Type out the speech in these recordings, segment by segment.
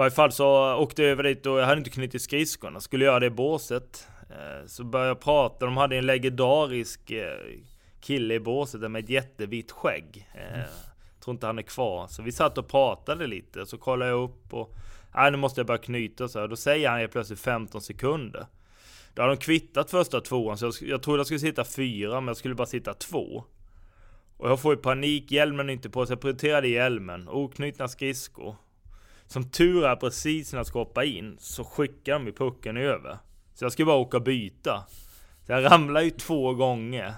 varje fall så åkte jag över dit och jag hade inte knutit skridskorna. Skulle göra det i båset. Eh, så började jag prata. De hade en legendarisk eh, kille i båset med ett jättevitt skägg. Mm. Tror inte han är kvar. Så vi satt och pratade lite. Så kollade jag upp och... Nej, nu måste jag börja knyta så här. Då säger han helt plötsligt 15 sekunder. Då hade de kvittat första tvåan, så jag, jag trodde jag skulle sitta fyra, men jag skulle bara sitta två. Och jag får ju panik, hjälmen är inte på, så jag prioriterade hjälmen. Oknutna skridskor. Som tur är precis när jag ska hoppa in, så skickar de ju pucken över. Så jag ska bara åka och byta. Så jag ramlar ju två gånger.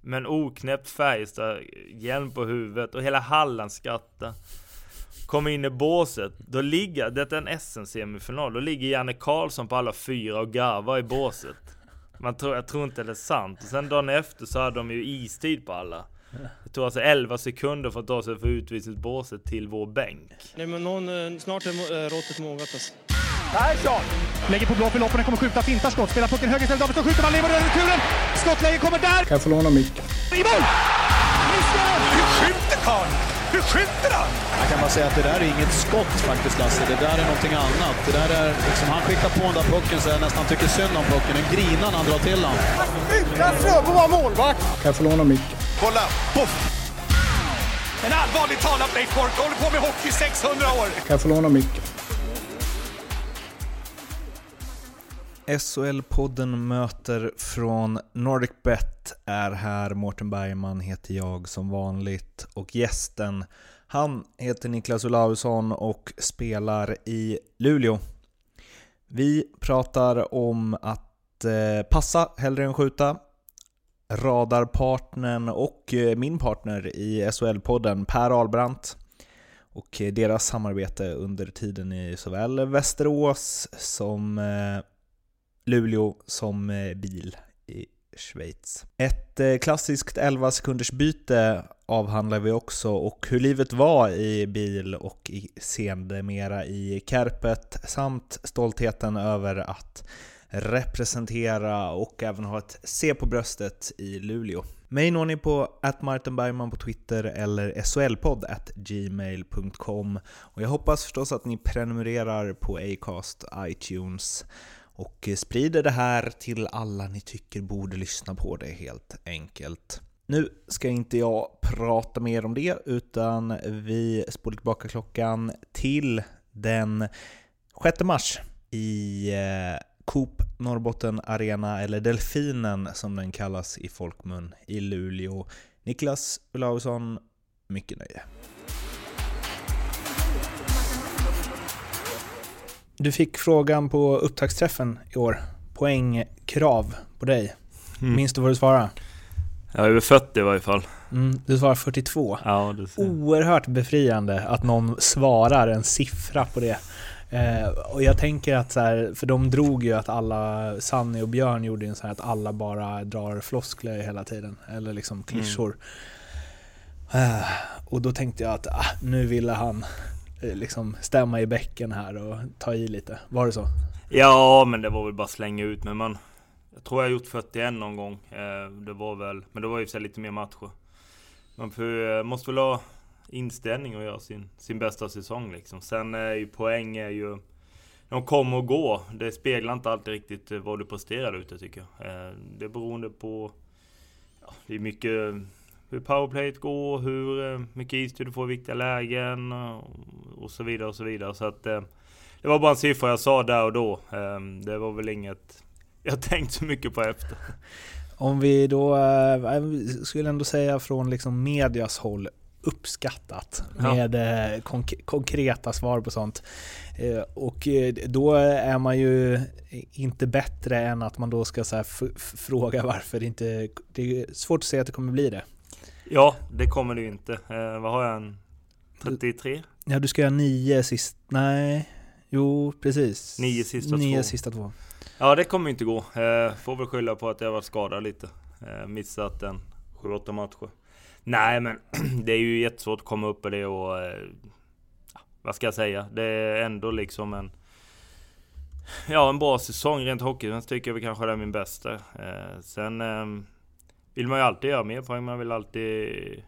Med en oknäppt Färjestad, hjälm på huvudet och hela Halland skrattar. Kommer in i båset, då ligger, detta är en SM-semifinal, då ligger Janne Karlsson på alla fyra och garvar i båset. Man tror, jag tror inte det är sant. Och sen dagen efter så hade de ju istid på alla. Det tog alltså 11 sekunder för att ta sig från utvisningsbåset till vår bänk. Nej men någon, eh, snart är eh, råttet mogat alltså. Persson! Lägger på blå för loppen, kommer skjuta, fintar skott, spelar pucken höger istället, Davidsson skjuter, man lever över returen! Skottläge kommer där! Kan jag få låna micken? I mål! Missar! Hur skjuter karln? Hur skjuter han? Jag kan bara säga att det där är inget skott faktiskt Lasse, det där är någonting annat. Det där är, liksom, han skickar på den där pucken så jag nästan tycker synd om pucken. Den grinar när han drar till den. Utan Fröbo var målvakt! Kan jag få låna micken? Kolla! Poff! En allvarligt talad Leif Boork håller på med hockey i 600 år! Kan jag få låna micken? SHL-podden möter från NordicBet är här. Mårten Bergman heter jag som vanligt och gästen han heter Niklas Olausson och spelar i Luleå. Vi pratar om att eh, passa hellre än skjuta. Radarpartnern och eh, min partner i SHL-podden Per Albrandt och eh, deras samarbete under tiden i såväl Västerås som eh, Luleå som bil i Schweiz. Ett klassiskt 11 sekunders byte avhandlar vi också och hur livet var i bil och i sedermera i Kärpet samt stoltheten över att representera och även ha ett C på bröstet i Luleå. Mig når ni på Bergman på Twitter eller solpodd gmail.com och jag hoppas förstås att ni prenumererar på Acast, iTunes och sprider det här till alla ni tycker borde lyssna på det helt enkelt. Nu ska inte jag prata mer om det, utan vi spolar tillbaka klockan till den 6 mars i eh, Coop Norrbotten Arena, eller Delfinen som den kallas i folkmun, i Luleå. Niklas Olausson, mycket nöje. Du fick frågan på upptaktsträffen i år. Poängkrav på dig. Mm. Minns du vad du svarade? Ja, över 40 i varje fall. Mm, du svarar 42. Ja, det ser. Oerhört befriande att någon svarar en siffra på det. Eh, och jag tänker att så här, för de drog ju att alla, Sanny och Björn gjorde en så här att alla bara drar floskler hela tiden. Eller liksom klyschor. Mm. Eh, och då tänkte jag att ah, nu ville han Eh, liksom stämma i bäcken här och ta i lite. Var det så? Ja, men det var väl bara slänga ut. Men man, jag tror jag gjort 41 någon gång. Eh, det var väl, men det var ju så lite mer matcher. Man eh, måste väl ha inställning och göra sin, sin bästa säsong liksom. Sen är ju poäng är ju... De kommer och går. Det speglar inte alltid riktigt eh, vad du presterar ute tycker jag. Eh, det är beroende på... Ja, det är mycket hur powerplayet går, hur eh, mycket istid du får i viktiga lägen och så vidare och så vidare. Så att det var bara en siffra jag sa där och då. Det var väl inget jag tänkt så mycket på efter. Om vi då, jag skulle ändå säga från liksom medias håll, uppskattat med ja. konk konkreta svar på sånt. Och då är man ju inte bättre än att man då ska så fråga varför det inte... Det är svårt att säga att det kommer bli det. Ja, det kommer det ju inte. Eh, vad har jag? En 33? Ja, du ska göra nio sist... Nej. Jo, precis. Nio sista nio två. sista två. Ja, det kommer inte gå. Eh, får väl skylla på att jag varit skadad lite. Eh, missat en 7-8 matcher. Nej, men det är ju jättesvårt att komma upp i det och... Eh, vad ska jag säga? Det är ändå liksom en... Ja, en bra säsong rent hockeymässigt tycker jag väl kanske det är min bästa. Eh, sen... eh, vill man ju alltid göra mer poäng. Man vill alltid,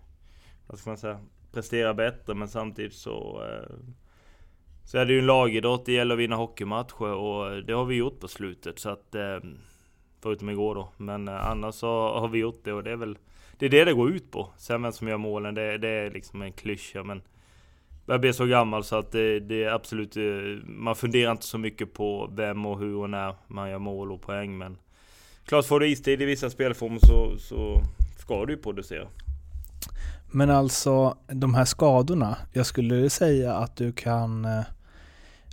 vad ska man säga, prestera bättre. Men samtidigt så, eh, så är det ju en lagidrott, det gäller att vinna hockeymatcher och det har vi gjort på slutet. Så att, eh, förutom igår då. Men eh, annars så har vi gjort det och det är väl det är det det går ut på. Sen vem som gör målen, det, det är liksom en klyscha. Men jag blir så gammal så att det, det, är absolut, eh, man funderar inte så mycket på vem och hur och när man gör mål och poäng. Men klart får du istid i vissa spelformer så, så ska du ju producera. Men alltså de här skadorna, jag skulle säga att du kan eh,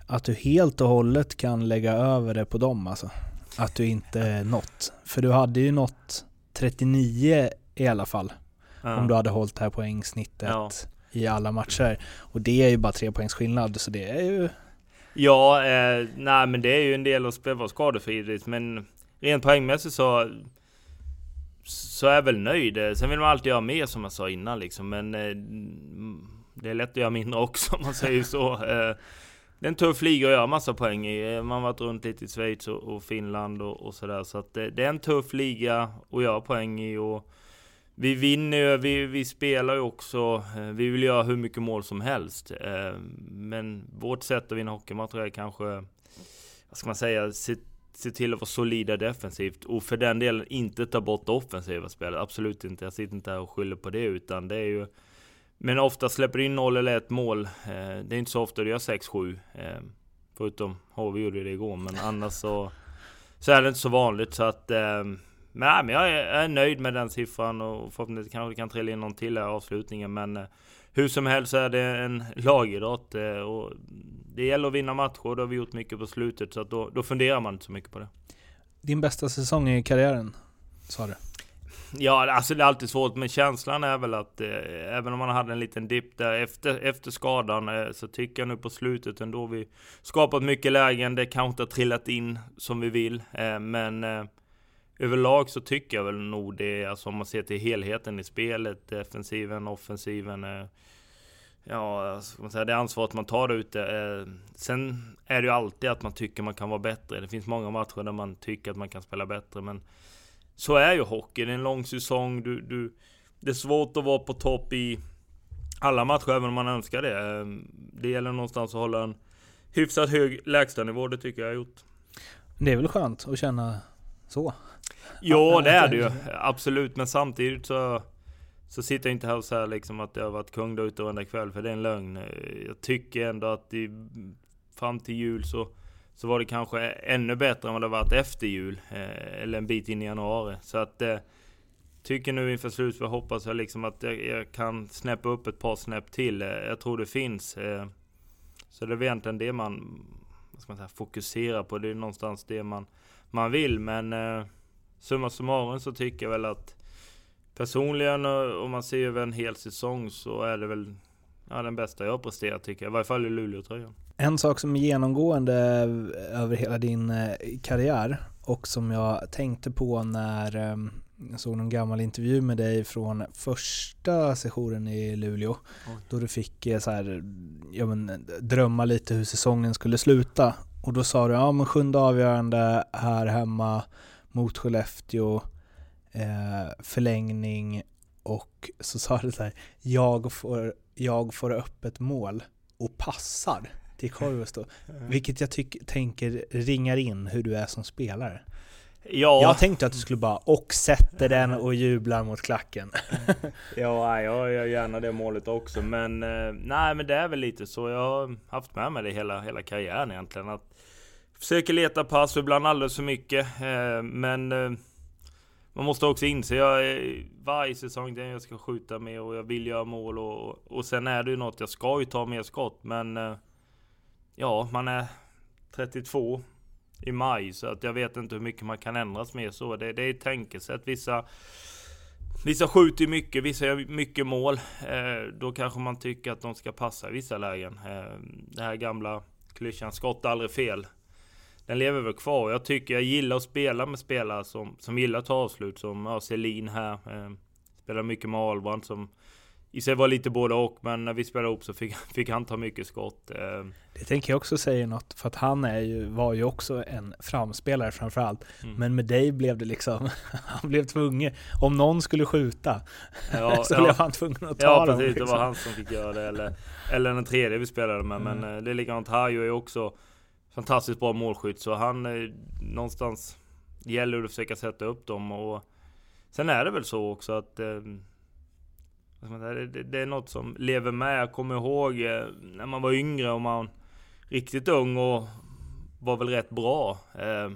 att du helt och hållet kan lägga över det på dem alltså. Att du inte nått. För du hade ju nått 39 i alla fall. Ja. Om du hade hållit det här poängsnittet ja. i alla matcher. Och det är ju bara tre poängs skillnad, så det är ju... Ja, eh, nej men det är ju en del att vara skadefri, men rent poängmässigt så så är jag väl nöjd. Sen vill man alltid göra mer som jag sa innan liksom, men eh, det är lätt att göra mindre också om man säger så. Eh, det är en tuff liga att göra massa poäng i. Eh, man har varit runt lite i Schweiz och, och Finland och, och sådär. Så att det, det, är en tuff liga att göra poäng i. Och vi vinner ju, vi, vi spelar ju också. Eh, vi vill göra hur mycket mål som helst. Eh, men vårt sätt att vinna hockeymatcher är kanske, vad ska man säga, se, se till att vara solida defensivt. Och för den delen inte ta bort det offensiva spelet. Absolut inte. Jag sitter inte här och skyller på det. Utan det är ju men ofta släpper du in 0 eller ett mål. Eh, det är inte så ofta du gör 6-7. Eh, förutom HV gjorde det igår, men annars så, så är det inte så vanligt. Så att, eh, men jag är, nöjd med den siffran och förhoppningsvis kanske det kan trilla in någon till här i avslutningen. Men hur som helst så är det en lagidrott och det gäller att vinna matcher och det har vi gjort mycket på slutet. Så att då, då funderar man inte så mycket på det. Din bästa säsong i karriären, sa du? Ja, alltså det är alltid svårt, men känslan är väl att eh, även om man hade en liten dipp där efter, efter skadan eh, så tycker jag nu på slutet ändå vi skapat mycket lägen. Det kanske inte har trillat in som vi vill, eh, men eh, överlag så tycker jag väl nog det, alltså om man ser till helheten i spelet, defensiven, offensiven. Eh, ja, man säga, det ansvaret man tar där ute. Eh, sen är det ju alltid att man tycker man kan vara bättre. Det finns många matcher där man tycker att man kan spela bättre, men så är ju hockey. Det är en lång säsong. Du, du, det är svårt att vara på topp i alla matcher, även om man önskar det. Ehm, det gäller någonstans att hålla en hyfsat hög lägstanivå. Det tycker jag har gjort. Det är väl skönt att känna så? Ja, det är det ju. Absolut. Men samtidigt så, så sitter jag inte här och säger liksom att jag har varit kung där ute varenda kväll. För det är en lögn. Jag tycker ändå att i, fram till jul så så var det kanske ännu bättre än vad det varit efter jul. Eh, eller en bit in i januari. Så att eh, tycker nu inför slutet hoppas jag liksom att jag, jag, kan snäppa upp ett par snäpp till. Eh, jag tror det finns. Eh, så det är egentligen det man, vad ska man säga, fokuserar på. Det är någonstans det man, man vill. Men eh, summa summarum så tycker jag väl att personligen om man ser över en hel säsong så är det väl ja, den bästa jag har presterat tycker jag. I varje fall i Luleå-tröjan. En sak som är genomgående över hela din eh, karriär och som jag tänkte på när ehm, jag såg någon gammal intervju med dig från första sessionen i Luleå. Oj. Då du fick eh, så här, ja, men, drömma lite hur säsongen skulle sluta. Och då sa du, ja men sjunde avgörande här hemma mot Skellefteå, eh, förlängning och så sa du så här, jag får, jag får upp ett mål och passar till Koivusto. Vilket jag tycker, tänker ringar in hur du är som spelare. Ja. Jag tänkte att du skulle bara och sätter den och jublar mot klacken. ja, jag gör gärna det målet också. Men eh, nej, men det är väl lite så. Jag har haft med mig det hela, hela karriären egentligen. Att försöker leta pass, ibland alldeles för mycket. Eh, men eh, man måste också inse, jag, varje säsong det jag ska skjuta mer och jag vill göra mål och, och sen är det ju något, jag ska ju ta mer skott men Ja, man är 32 i maj så att jag vet inte hur mycket man kan ändras med så. Det, det är ett tänkesätt. Vissa, vissa skjuter mycket, vissa gör mycket mål. Eh, då kanske man tycker att de ska passa i vissa lägen. Eh, det här gamla klyschan, skott aldrig fel. Den lever väl kvar. Jag tycker jag gillar att spela med spelare som, som gillar att ta avslut. Som ja, Selin här. Eh, spelar mycket med Ahlbrand som i sig var lite både och, men när vi spelade ihop så fick, fick han ta mycket skott. Eh, Det tänker jag också säga något, för att han är ju, var ju också en framspelare framförallt. Mm. Men med dig blev det liksom, han blev tvungen, om någon skulle skjuta ja, så ja. blev han tvungen att ta Ja dem. precis, det liksom. var han som fick göra det. Eller, eller den tredje vi spelade med. Men Mm. eh, det är likadant, Hajo är också fantastiskt bra målskytt. Så han eh, någonstans det gäller det att försöka sätta upp dem. Och sen är det väl så också att eh, vad ska man säga, Alltså, det, det, är något som lever med. Jag kommer ihåg eh, när man var yngre och man riktigt ung och var väl rätt bra. Eh,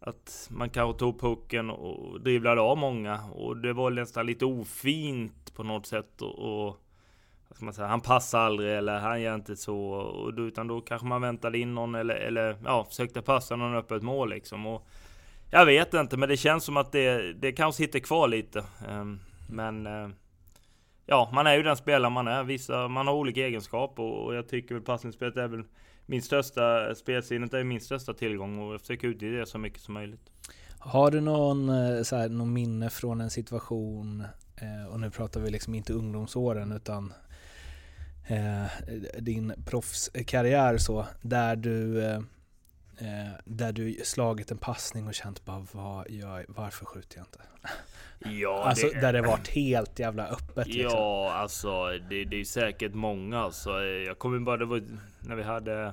att man kanske tog pucken och dribblade av många och det var nästan lite ofint på något sätt och, och vad ska man säga, han passar aldrig eller han gör inte så och då, utan då kanske man väntade in någon eller, eller ja, försökte passa någon öppet mål liksom och jag vet inte men det känns som att det, det kanske sitter kvar lite ehm, men eh, ja, man är ju den spelare man är. Vissa, man har olika egenskaper och, och jag tycker väl passningsspelet är väl min största, spelsinnet är min största tillgång och jag försöker utnyttja det så mycket som möjligt. Har du någon, eh, så här, någon minne från en situation, eh, och nu pratar vi liksom inte ungdomsåren utan eh, din proffskarriär så, där du, eh, eh där du slagit en passning och känt bara vad gör, varför skjuter jag inte? Ja, Alltså där det varit helt jävla öppet liksom. Ja, alltså det, det är säkert många alltså. Jag kommer bara, det var när vi hade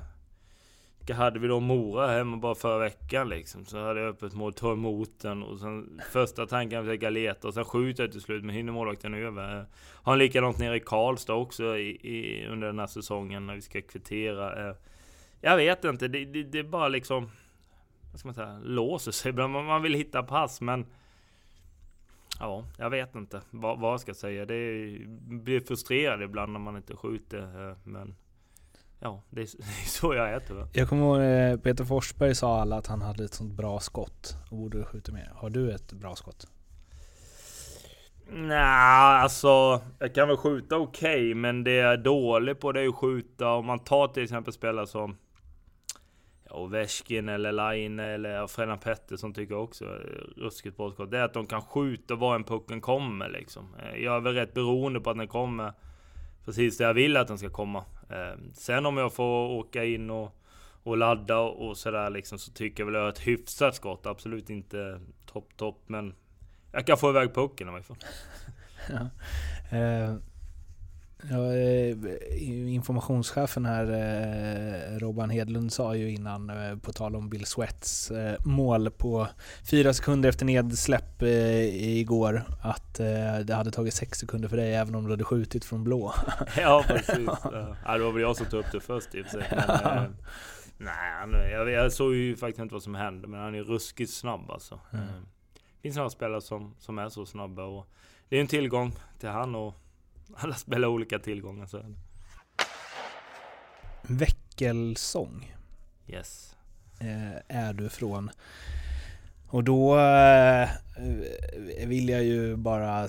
vilka hade vi då? Mora hemma bara förra veckan liksom. Så hade jag öppet mål, tar emot den och sen första tanken att försöka leta och sen skjuter jag till slut men hinner målvakten över. Har en likadant nere i Karlstad också i, i, under den här säsongen när vi ska kvittera. Eh, Jag vet inte, det, det, det är bara liksom vad ska man säga, låser sig. Man man vill hitta pass men Ja, jag vet inte vad, vad jag ska säga. Det är, blir frustrerad ibland när man inte skjuter. eh, Men ja, det är, det är så jag är tyvärr. Jag kommer ihåg eh, Peter Forsberg sa alla att han hade ett sånt bra skott och borde skjuta mer. Har du ett bra skott? Nej, alltså jag kan väl skjuta okej, men det jag är dålig på det är att skjuta. Om man tar till exempel spelare som Ovechkin eller Laine eller Fredan Pettersson tycker jag också är ruskigt bra skott. Det är att de kan skjuta var en pucken kommer liksom. Eh, jag är väl rätt beroende på att den kommer precis där jag vill att den ska komma. Eh, sen om jag får åka in och, och ladda och sådär liksom så tycker jag väl jag har ett hyfsat skott. Absolut inte topp topp men jag kan få iväg pucken i alla fall. Ja. Eh, ja, eh, informationschefen här, eh, Robban Hedlund, sa ju innan, eh, på tal om Bill Sweats eh, mål på fyra sekunder efter nedsläpp igår, att det hade tagit sex sekunder för dig även om du hade skjutit från blå. Ja precis. Ja, det var väl jag som tog upp det först i och för sig. Men, nej, jag, jag såg ju faktiskt inte vad som hände men han är ruskigt snabb alltså. Mm. Det finns några spelare som, som är så snabba och det är en tillgång till han och alla spelar olika tillgångar så det. Väckelsång Yes. eh, är du från. Och då eh, vill jag ju bara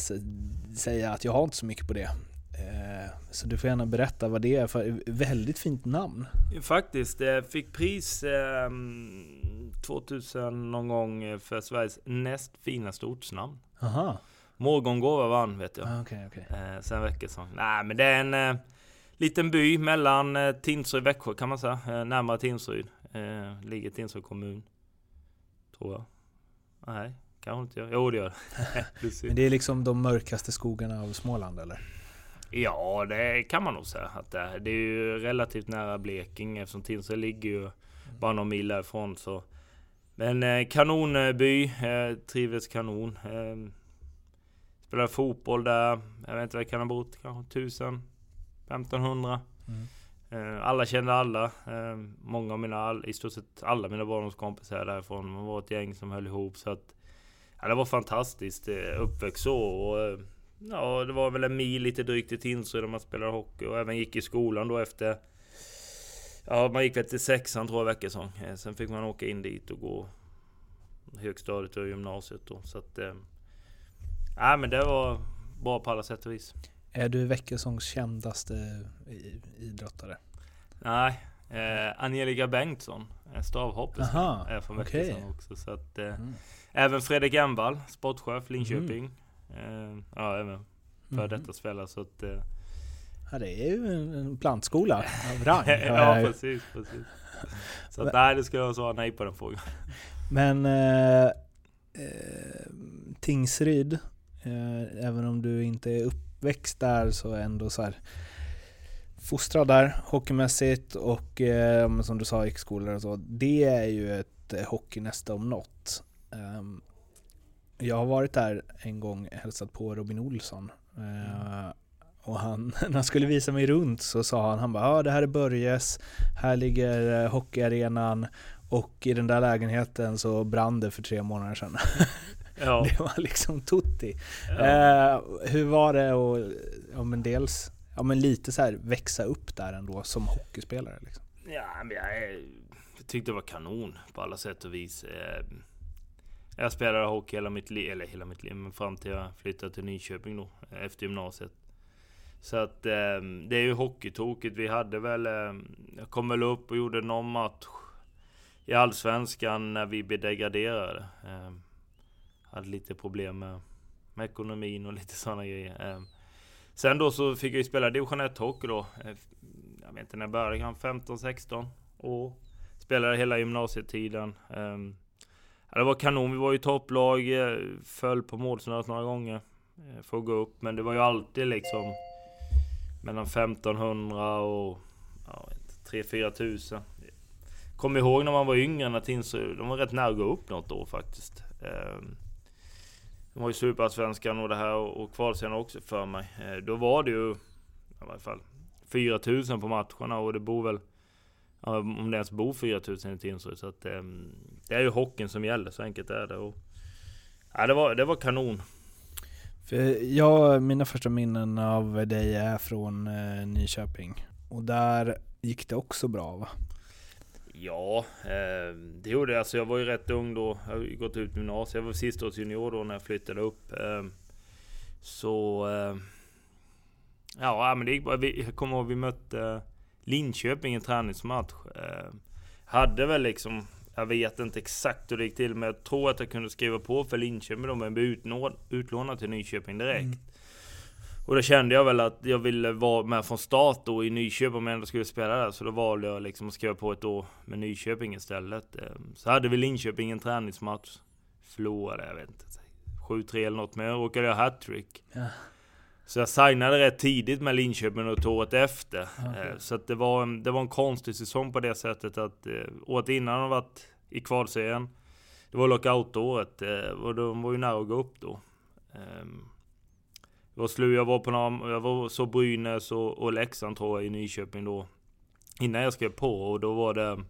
säga att jag har inte så mycket på det. Eh, så du får gärna berätta vad det är för väldigt fint namn. Faktiskt, jag fick pris eh, 2000 någon gång för Sveriges näst finaste ortsnamn. Aha, Morgongåva vann vet jag. ah, okej okej. Eh, sen Väckelsång. Nej men det är en eh, liten by mellan eh, Tingsryd och Växjö kan man säga. Eh, närmare Tingsryd. Eh, ligger Tingsryd kommun. Tror jag. Nej, kanske inte gör. Jo det gör det. Men det är liksom de mörkaste skogarna av Småland eller? Ja det kan man nog säga att det är. Det är ju relativt nära Blekinge eftersom Tingsryd ligger ju bara någon mil därifrån så. Men eh, kanonby, eh, trivdes kanon. Spelade fotboll där, jag vet inte vad kan ha bott, kanske 1000, 1500. Mm. Eh, alla kände alla. Eh, många av mina, i stort sett alla mina barndomskompisar är därifrån. Man var ett gäng som höll ihop så att ja, det var fantastiskt eh, uppväxt så. Och, ja, det var väl en mil lite drygt till Tingsryd där man spelade hockey och även gick i skolan då efter Ja, man gick väl till sexan tror jag Väckelsång. Eh, Sen fick man åka in dit och gå högstadiet och gymnasiet då. Så att... Nej men det var bra på alla sätt och vis. Är du Väckelsångs kändaste idrottare? Nej, eh, Angelica Bengtsson, eh, stavhoppet, Aha, är från okej. Väckelsång också. Så att, eh, Mm. Även Fredrik Envall, sportchef Linköping. Eh, ja, även för detta spelare. Så att, eh, Ja, det är ju en plantskola av rang. ja, precis, precis. Så att, nej, det skulle jag svara nej på den frågan. Men eh, eh, Tingsryd, eh, även om du inte är uppväxt där så är ändå så här fostrad där hockeymässigt och eh, som du sa i skolor och så. Det är ju ett eh, hockeynäste om något. Ehm, jag har varit där en gång och hälsat på Robin Olsson. Eh, och han, när han skulle visa mig runt så sa han, han bara ah, det här är Börjes, här ligger eh, hockeyarenan och i den där lägenheten så brann det för tre månader sedan. Ja, Det var liksom tutti. ja. Eh, hur var det att, ja men dels, ja men lite så här växa upp där ändå som hockeyspelare liksom? Ja, men jag, tyckte det var kanon på alla sätt och vis. Eh, Jag spelade hockey hela mitt liv, eller hela mitt liv, men fram till jag flyttade till Nyköping då, efter gymnasiet. Så att eh, det är ju hockeytokigt. Vi hade väl, eh, jag kom väl upp och gjorde någon match i Allsvenskan när vi blev degraderade. Hade lite problem med, med ekonomin och lite sådana grejer. Eh, Sen då så fick jag ju spela division 1 hockey då. Eh, jag vet inte när jag började, kanske 15-16 år. Spelade hela gymnasietiden. Ehm, ja, det var kanon, vi var ju topplag, eh, föll på målsnöret några gånger eh, för att gå upp. Men det var ju alltid liksom mellan 1500 och ja, 3-4 tusen. Kom ihåg när man var yngre när Tingsryd, de var rätt nära att gå upp något år faktiskt. Ehm, de var ju Superallsvenskan och det här och och kvalserien också för mig. Eh, Då var det ju i varje fall 4000 på matcherna och det bor väl om det ens bor 4000 i Tingsryd. Så att, ehm, det är ju hockeyn som gäller, så enkelt är det. Och, ja, det, var, det var kanon. För jag, mina första minnen av dig är från eh, Nyköping. Och där gick det också bra va? Ja, eh, det gjorde jag. Alltså jag var ju rätt ung då. Jag har gått ut gymnasiet. Jag var sista års junior då när jag flyttade upp. Eh, så... Eh, ja, men det gick bra. Vi, jag kommer ihåg vi mötte Linköping i en träningsmatch. Ehm, hade väl liksom... Jag vet inte exakt hur det gick till, men jag tror att jag kunde skriva på för Linköping då, men blev utlånad, utlånad till Nyköping direkt. Mm. Och då kände jag väl att jag ville vara med från start då i Nyköping om jag ändå skulle spela där. Så då valde jag liksom att skriva på ett år med Nyköping istället. Ehm, Så hade vi Linköping en träningsmatch. Förlorade, jag vet inte. 7-3 eller något, men jag råkade göra hattrick. Ja. Så jag signade rätt tidigt med Linköping och året efter. Okej. Eh, Så det, var en, det var en konstig säsong på det sättet att eh, året innan har varit i kvalserien. Det var lockoutåret eh, och de var ju nära att gå upp då. Det var slut, jag var på några, jag var så Brynäs och, och Leksand tror jag i Nyköping då. Innan jag skrev på och då var det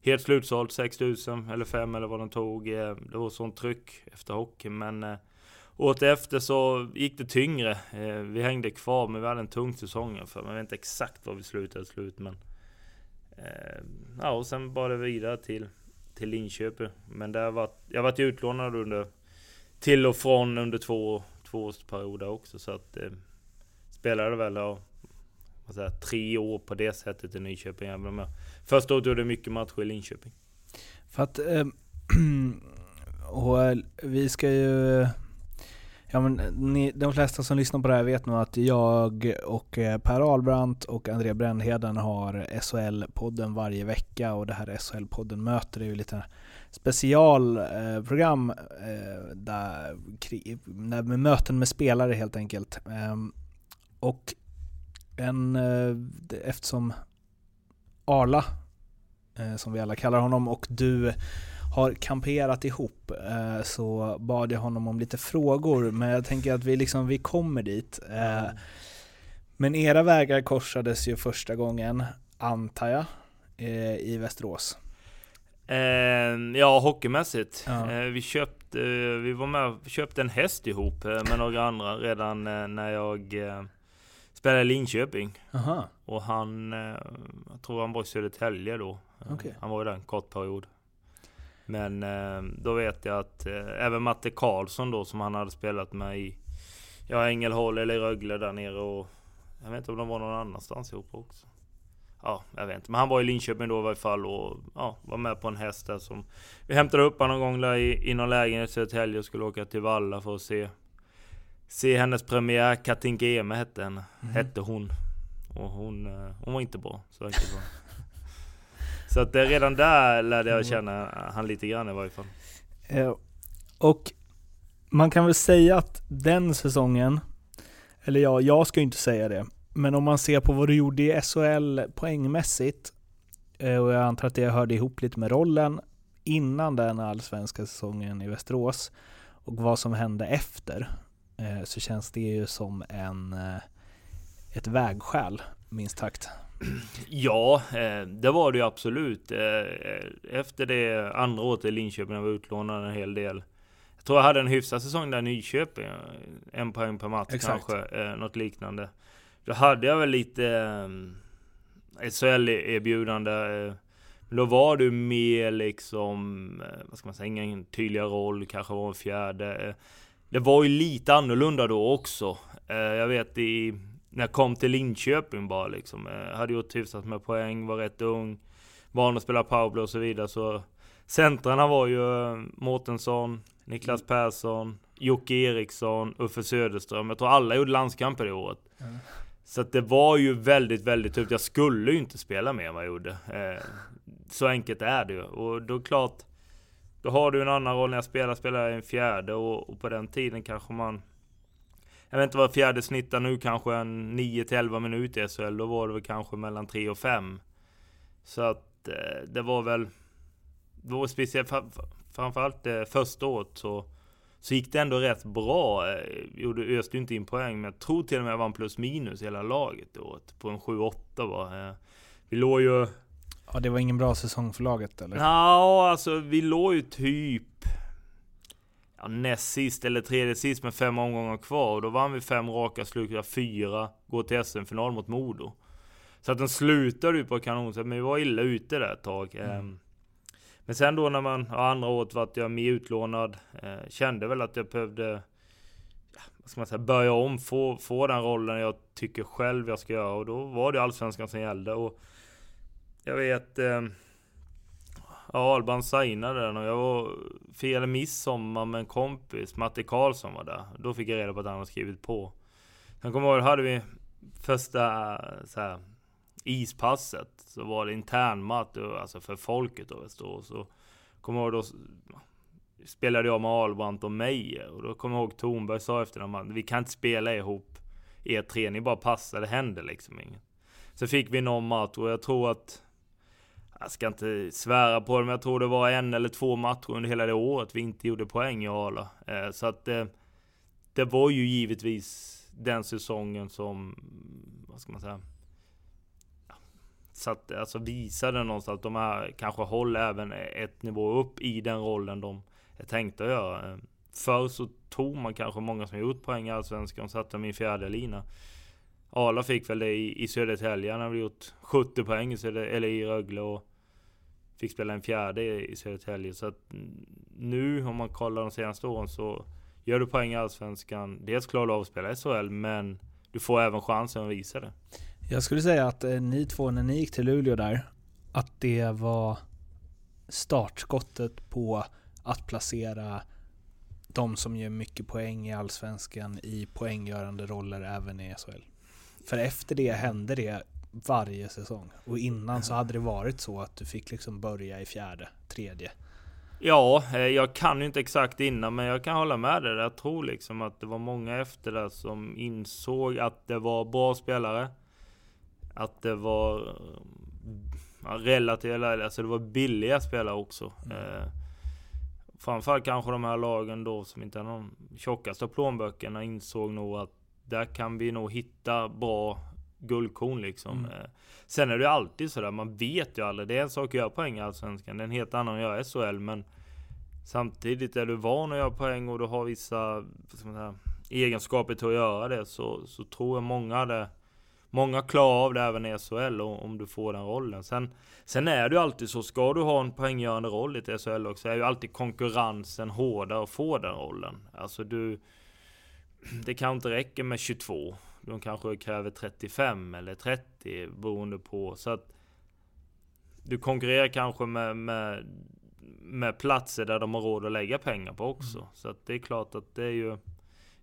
helt slutsålt 6000 eller 5 eller vad de tog. Eh, det var sånt tryck efter hockey men eh, Året efter så gick det tyngre. Eh, Vi hängde kvar men vi hade en tung säsong för Jag vet inte exakt var vi slutade slut men eh, Ja och sen bara vidare till Till Linköping. Men där var, jag har varit utlånad under Till och från under två Tvåårsperioder också så att eh, Spelade väl ja, vad säger, tre år på det sättet i Nyköping. Även om jag, första året gjorde jag mycket matcher i Linköping. För att, eh, och vi ska ju, eh, ja men eh, ni, de flesta som lyssnar på det här vet nog att jag och eh, Per Albrandt och André Brännheden har SHL-podden varje vecka och det här SHL-podden möter är ju lite specialprogram eh, eh, där, där med möten med spelare helt enkelt. Ehm, och en, eh, eftersom Arla, eh, som vi alla kallar honom, och du har kamperat ihop eh, så bad jag honom om lite frågor, men jag tänker att vi, liksom, vi kommer dit. Eh, men era vägar korsades ju första gången, antar jag, eh, i Västerås. Ja, hockeymässigt. Ja. Vi köpte, vi var med köpte en häst ihop med några andra redan när jag spelade i Linköping. Aha. Och han, jag tror han var i Södertälje då. Okej. Han var ju där en kort period. Men eh, då vet jag att eh, även Matte Karlsson då som han hade spelat med i Ja, Ängelholm eller Rögle där nere och Jag vet inte om de var någon annanstans ihop också. Ja, jag vet inte. Men han var i Linköping då i varje fall och ja, var med på en häst där som Vi hämtade upp honom någon gång där i, i någon lägenhet i Södertälje och skulle åka till Valla för att se se hennes premiär, Katinka Eme hette, henne, hette hon. Och hon, eh, hon var inte bra, så var det. Så att redan där lärde jag känna han lite grann i varje fall. Eh, Och man kan väl säga att den säsongen, eller ja, jag ska ju inte säga det, men om man ser på vad du gjorde i SHL poängmässigt, eh, och jag antar att det hörde ihop lite med rollen innan den allsvenska säsongen i Västerås, och vad som hände efter, eh, så känns det ju som en, ett vägskäl, minst sagt. Ja, eh, det var det ju absolut. Eh, Efter det andra året i Linköping, jag var utlånad en hel del. Jag tror jag hade en hyfsad säsong där i Nyköping. eh, En poäng per match Exakt. kanske, eh, något liknande. Då hade jag väl lite eh, SHL-erbjudande. eh, Men då var du mer liksom, eh, vad ska man säga, ingen tydligare roll, kanske var en fjärde. Eh, Det var ju lite annorlunda då också. Eh, Jag vet i, när jag kom till Linköping bara liksom. eh, Hade gjort hyfsat med poäng, var rätt ung. Van att spela powerplay och så vidare. Så centrarna var ju eh, Mårtensson, Niklas Persson, Jocke Eriksson, Uffe Söderström. Jag tror alla gjorde landskamper i året. Så att det var ju väldigt, väldigt tufft. Jag skulle ju inte spela mer än vad jag gjorde. Eh, så enkelt är det ju. Och då är klart, då har du en annan roll när jag spelar, spelar jag en fjärde och, och på den tiden kanske man jag vet inte vad fjärde snittar nu, kanske en 9-11 minuter i SHL. Då var det väl kanske mellan 3 och 5. Så att eh, det var väl... Det var speciellt, framförallt det första året så, så gick det ändå rätt bra. Eh, Gjorde, öste ju inte in poäng, men jag tror till och med jag vann plus minus hela laget det året. På en 7-8 va. Eh, Vi låg ju... Ja, det var ingen bra säsong för laget eller? Ja, alltså vi låg ju typ ja, näst sist eller tredje sist med fem omgångar kvar. Och då vann vi fem raka, slukade fyra, går till SM-final mot Modo. Så att den slutade ju på kanonsätt, men vi var illa ute där ett tag. Ehm, Men sen då när man, ja, andra året vart jag mer utlånad, eh, kände väl att jag behövde, ja, vad ska man säga, börja om, få, få den rollen jag tycker själv jag ska göra. Och då var det Allsvenskan som gällde. Och jag vet, eh, Ja, Alban signade den och jag var, firade midsommar med en kompis, Matte Karlsson var där. Då fick jag reda på att han hade skrivit på. Sen kommer jag ihåg, hade vi första eh, så här, ispasset. Så var det internmatch. Eh, alltså för folket då Västerås. Så kommer jag ihåg då spelade jag med Ahlbrandt och Meijer. Och då kommer jag ihåg Thornberg sa efter den matchen, vi kan inte spela ihop er tre, ni bara passar, det händer liksom inget. Så fick vi någon match och jag tror att jag ska inte svära på det, men jag tror det var en eller två matcher under hela det året vi inte gjorde poäng i Arla. Eh, så att det, det var ju givetvis den säsongen som, vad ska man säga? satt, alltså visade någonstans att de här kanske håller även ett nivå upp i den rollen de är tänkta att göra. Eh, förr så tog man kanske många som gjort poäng i Allsvenskan och satte dem i fjärde lina. Arla fick väl det i, i Södertälje. Han hade gjort 70 poäng i, Söder, eller i Rögle och fick spela en fjärde i, Södertälje. Så att nu om man kollar de senaste åren så gör du poäng i Allsvenskan. Dels klarar du av att spela i SHL men du får även chansen att visa det. Jag skulle säga att eh, ni två, när ni gick till Luleå där, att det var startskottet på att placera de som gör mycket poäng i Allsvenskan i poänggörande roller även i SHL. För efter det hände det varje säsong. Och innan så hade det varit så att du fick liksom börja i fjärde, tredje. Ja, eh, jag kan ju inte exakt innan men jag kan hålla med dig. Jag tror liksom att det var många efter det som insåg att det var bra spelare. Att det var ja, relativt, alltså det var billiga spelare också. Eh, framförallt kanske de här lagen då som inte har de tjockaste plånböckerna insåg nog att där kan vi nog hitta bra guldkorn liksom. Eh, Sen är det ju alltid sådär, man vet ju aldrig. Det är en sak att göra poäng i Allsvenskan, det är en helt annan att göra SHL. Men samtidigt är du van att göra poäng och du har vissa säga, egenskaper till att göra det så, så tror jag många hade Många klarar av det även i SHL om du får den rollen. Sen, sen är det ju alltid så, ska du ha en poänggörande roll i ett SHL också, är ju alltid konkurrensen hårdare att få den rollen. Alltså du... Det kanske inte räcker med 22. De kanske kräver 35 eller 30 beroende på. Så att du konkurrerar kanske med, med, med platser där de har råd att lägga pengar på också. Så att det är klart att det är ju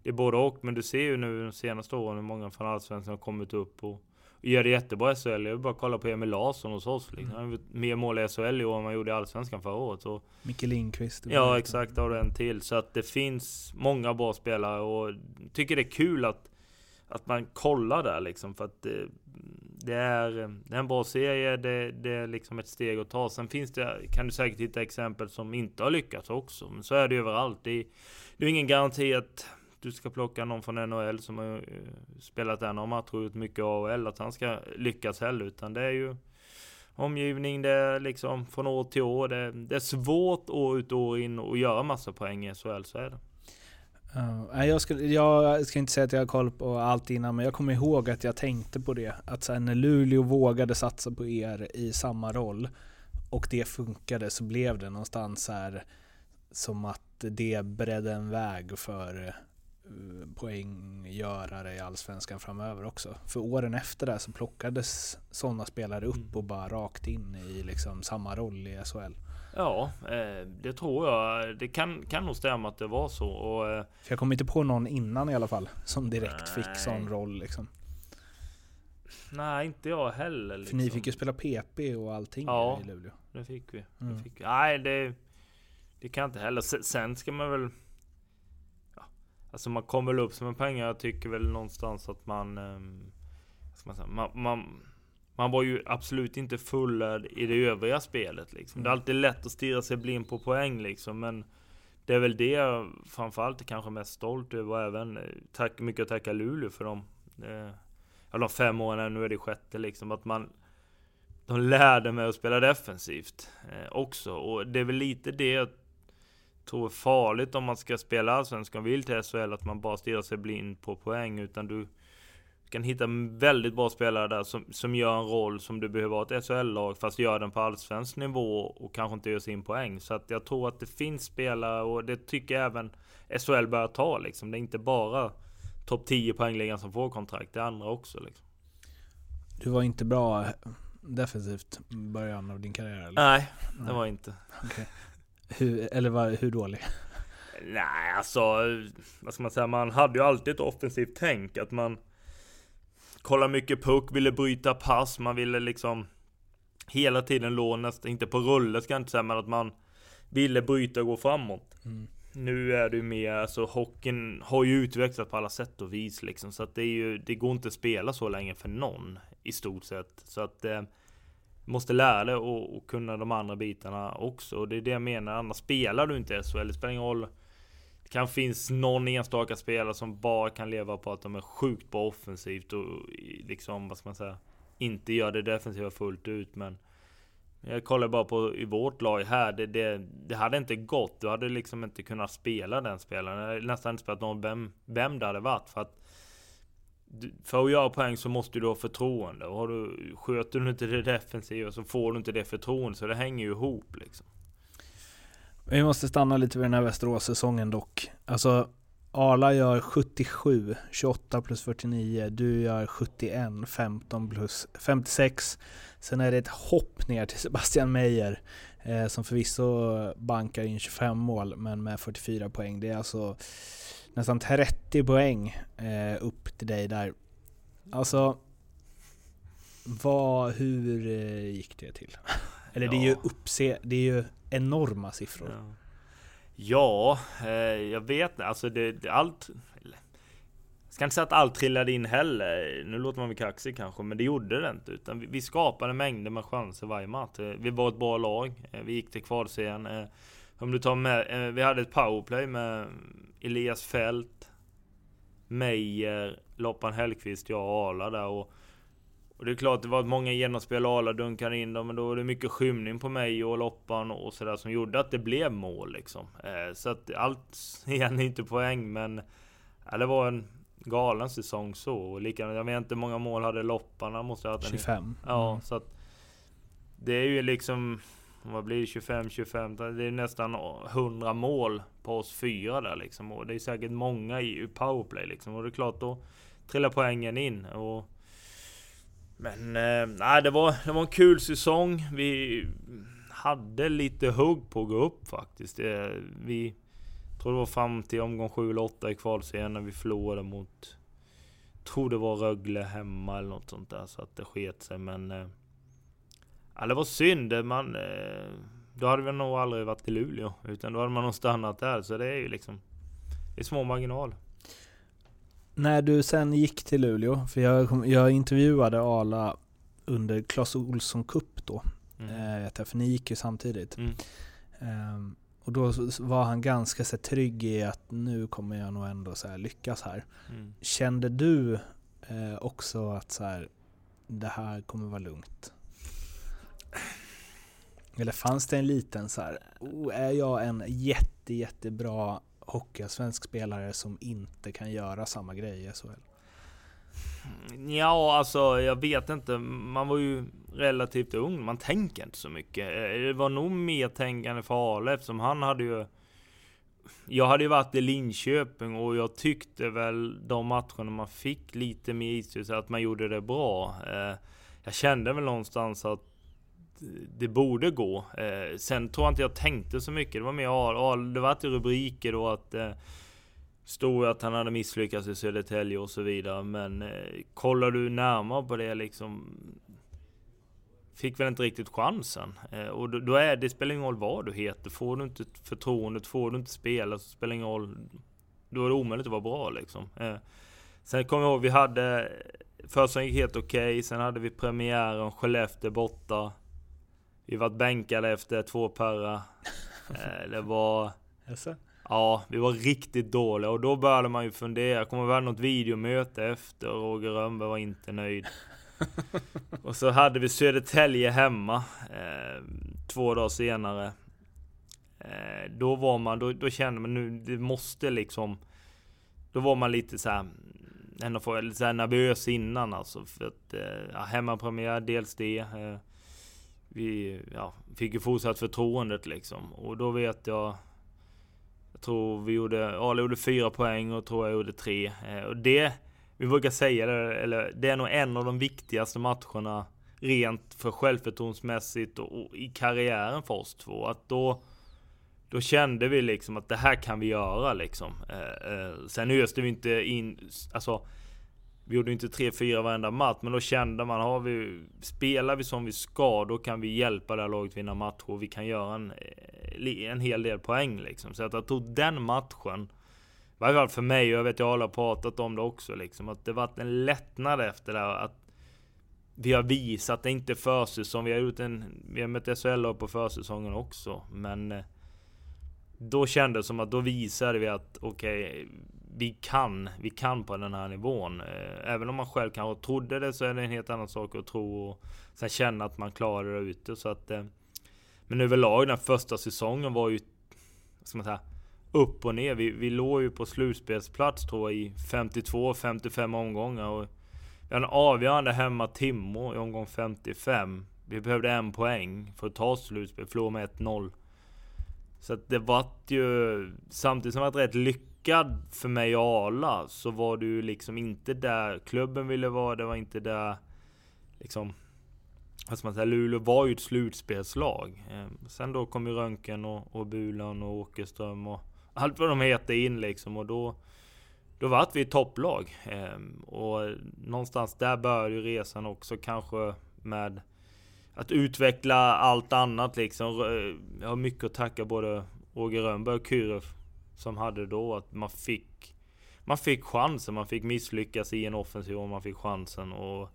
det är både och. Men du ser ju nu de senaste åren hur många från Allsvenskan har kommit upp och, och gör det jättebra i SHL. Jag vill bara kolla på Emil Larsson hos oss. Liksom. Han har mer mål i SHL i år än man gjorde i Allsvenskan förra året. Så, Micke Lindqvist. ja exakt, har du en till. Så att det finns många bra spelare och tycker det är kul att, att man kollar där liksom. För att det, det är, det är en bra serie, det, det är liksom ett steg att ta. Sen finns det, kan du säkert hitta exempel som inte har lyckats också. Men så är det överallt. Det, det är ingen garanti att du ska plocka någon från NHL som har eh, spelat en av matcher och gjort mycket AHL, att han ska lyckas heller. Utan det är ju omgivning, det är liksom från år till år. Det, det är svårt år ut och år in att göra massa poäng i SHL, så är det. Uh, jag, skulle, jag ska inte säga att jag har koll på allt innan, men jag kommer ihåg att jag tänkte på det. Att sen när Luleå vågade satsa på er i samma roll och det funkade så blev det någonstans här som att det beredde en väg för uh, poänggörare i Allsvenskan framöver också. För åren efter det så plockades sådana spelare upp mm. och bara rakt in i liksom samma roll i SHL. Ja, eh, det tror jag. Det kan, kan nog stämma att det var så. Och, eh, För jag kommer inte på någon innan i alla fall som direkt nej. fick sån roll liksom. Nej, inte jag heller. Liksom. För ni fick ju spela PP och allting ja, i Luleå. det fick vi. Mm. Det fick vi. Nej, det, det kan jag inte heller. Sen ska man väl... Ja, alltså man kommer väl upp som en pengar. Jag tycker väl någonstans att man... Eh, ska man, säga, man, man man var ju absolut inte fullärd i det övriga spelet liksom. Det är alltid lätt att stirra sig blind på poäng liksom, men det är väl det jag framförallt är kanske mest stolt över och även eh, tack, mycket att tacka Luleå för dem. Eh, ja, de fem åren, nu är det sjätte liksom, att man de lärde mig att spela defensivt eh, också. Och det är väl lite det jag tror är farligt om man ska spela Allsvenskan vill till SHL, att man bara stirrar sig blind på poäng, utan du kan hitta väldigt bra spelare där som, som gör en roll som du behöver ha ett SHL-lag fast gör den på allsvensk nivå och kanske inte gör sin poäng. Så att jag tror att det finns spelare och det tycker även SHL börjar ta liksom. Det är inte bara topp 10 poängligan som får kontrakt, det är andra också liksom. Du var inte bra defensivt i början av din karriär? Eller? Nej, det Nej. var inte. Okay. Hur, eller var, hur dålig? Nej, alltså vad ska man säga? Man hade ju alltid ett offensivt tänk. Att man kolla mycket puck, ville bryta pass, man ville liksom hela tiden låna, nästan, inte på rulle ska jag inte säga, men att man ville bryta och gå framåt. Mm. Nu är det ju mer, alltså hockeyn har ju utvecklats på alla sätt och vis liksom. Så att det är ju, det går inte att spela så länge för någon i stort sett. Så att eh, måste lära dig och, och kunna de andra bitarna också. Och det är det jag menar, annars spelar du inte SHL. Det spelar ingen roll kan finns någon enstaka spelare som bara kan leva på att de är sjukt bra offensivt och liksom, vad ska man säga, inte gör det defensiva fullt ut. Men jag kollar bara på i vårt lag här, det, det, det hade inte gått. Du hade liksom inte kunnat spela den spelaren. Jag hade nästan inte spelat någon vem, vem det hade varit. För att för att göra poäng så måste du ha förtroende. Och har du, sköter du inte det defensiva så får du inte det förtroende. Så det hänger ju ihop liksom. Vi måste stanna lite vid den här Västerås-säsongen dock. Alltså, Arla gör 77, 28 plus 49. Du gör 71, 15 plus 56. Sen är det ett hopp ner till Sebastian Meyer eh, som förvisso bankar in 25 mål men med 44 poäng. Det är alltså nästan 30 poäng eh, upp till dig där. Alltså, vad, hur eh, gick det till? Eller ja. det är ju uppse, det är ju enorma siffror. Ja, ja eh, jag vet inte. Alltså det, det, allt... Jag ska inte säga att allt trillade in heller. Nu låter man väl kaxig kanske, men det gjorde det inte. Utan vi, vi skapade mängder med chanser varje match. Eh, vi var ett bra lag. Eh, vi gick till kvalserien. Eh, om du tar med, vi hade ett powerplay med Elias Fält, Meijer, Loppan Hellqvist, jag och Arla där. Och och det är klart, det var många genomspel Arla dunkade in dem, men då var det mycket skymning på mig och Loppan och sådär som gjorde att det blev mål liksom. Eh, så att allt igen är inte poäng, men ja, det var en galen säsong så. Och likadant, jag vet inte hur många mål hade Loppan, han måste ha haft 25. Ja, mm. så att det är ju liksom vad blir det? 25, 25? Det är nästan 100 mål på oss fyra där liksom. Och det är säkert många i powerplay liksom. Och det är klart, då trillar poängen in. Och men eh, nej, det var, det var en kul säsong. Vi hade lite hugg på att gå upp faktiskt. Vi, tror det var fram till omgång 7 eller 8 i kvalserien när vi förlorade mot tror det var Rögle hemma eller något sånt där så att det sket sig men eh, Ja det var synd, man eh, Då hade vi nog aldrig varit i Luleå utan då hade man nog stannat där så det är ju liksom Det är små marginaler. När du sen gick till Luleå, för jag, jag intervjuade Ala under Clas Olsson Cup då, mm. eh, för ni gick ju samtidigt. Mm. Um, och då var han ganska så trygg i att nu kommer jag nog ändå så lyckas här. Mm. Kände du eh, också att så här, det här kommer vara lugnt? Eller fanns det en liten så här, oh, är jag en jätte, jättebra hockeyallsvensk spelare som inte kan göra samma grej i SHL? Mm, ja, alltså jag vet inte. Man var ju relativt ung. Man tänker inte så mycket. Eh, det var nog mer tänkande för Ale eftersom han hade ju... Jag hade ju varit i Linköping och jag tyckte väl de matcherna man fick lite mer istid att man gjorde det bra. Eh, jag kände väl någonstans att det borde gå. Eh, sen tror jag inte jag tänkte så mycket. Det var mer det var till rubriker då att eh, Stod att han hade misslyckats i Södertälje och så vidare. Men eh, kollar du närmare på det liksom. Fick väl inte riktigt chansen. Eh, och då, då, är det spelar ingen roll vad du heter. Får du inte förtroendet, får du inte spela så spelar ingen roll. Då är det omöjligt att vara bra liksom. Eh, sen kommer jag ihåg vi hade Första gick helt okej, okay, sen hade vi premiären Skellefteå borta. Vi var bänkade efter två perra. Eh, det var... Ja, vi var riktigt dåliga och då började man ju fundera. Kommer vi ha något videomöte efter? och Roger Rönnberg var inte nöjd. och så hade vi Södertälje hemma eh, två dagar senare. Eh, då var man, då, då kände man nu, det måste liksom. Då var man lite så här, ändå för, lite så nervös innan alltså. För att eh, hemmapremiär, dels det. Eh, vi ja, fick ju fortsatt förtroendet liksom. Och då vet jag jag tror vi gjorde, Arla gjorde fyra poäng och tror jag gjorde tre. Eh, och det, vi brukar säga det, eller det är nog en av de viktigaste matcherna rent för självförtroendemässigt och, och i karriären för oss två. Att då, då kände vi liksom att det här kan vi göra liksom. Eh, eh, sen öste vi inte in, alltså vi gjorde inte 3-4 varenda match, men då kände man, har vi, spelar vi som vi ska, då kan vi hjälpa det här laget vinna matcher och vi kan göra en, eh, en hel del poäng liksom. Så att jag tog den matchen, i varje fall för mig, och jag vet jag har pratat om det också liksom, att det varit en lättnad efter det här, att vi har visat det inte försäsong, vi har gjort en, vi har mött SHL på försäsongen också, men eh, då kändes det som att då visade vi att okej, okay, vi kan, vi kan på den här nivån. Eh, även om man själv kanske trodde det så är det en helt annan sak att tro och sen känna att man klarar det ute. Så att, eh, men överlag den första säsongen var ju, ska man säga, upp och ner. Vi, vi låg ju på slutspelsplats tror jag i 52-55 omgångar. Och vi hade en avgörande hemma-timme i omgång 55. Vi behövde en poäng för att ta slutspel, förlorade med 1-0. Så att det vart ju, samtidigt som det var rätt lyckat lyckad för mig och Arla så var du liksom inte där klubben ville vara. Det var inte där liksom Alltså man säger, Luleå var ju ett slutspelslag. Ehm, sen då kom ju Röntgen och, och Bulan och Åkerström och allt vad de heter in liksom och då då vart vi ett topplag. Ehm, och någonstans där började ju resan också kanske med att utveckla allt annat liksom. Jag har mycket att tacka både Roger Rönnberg och Kyrö som hade då att man fick man fick chansen, man fick misslyckas i en offensiv och man fick chansen och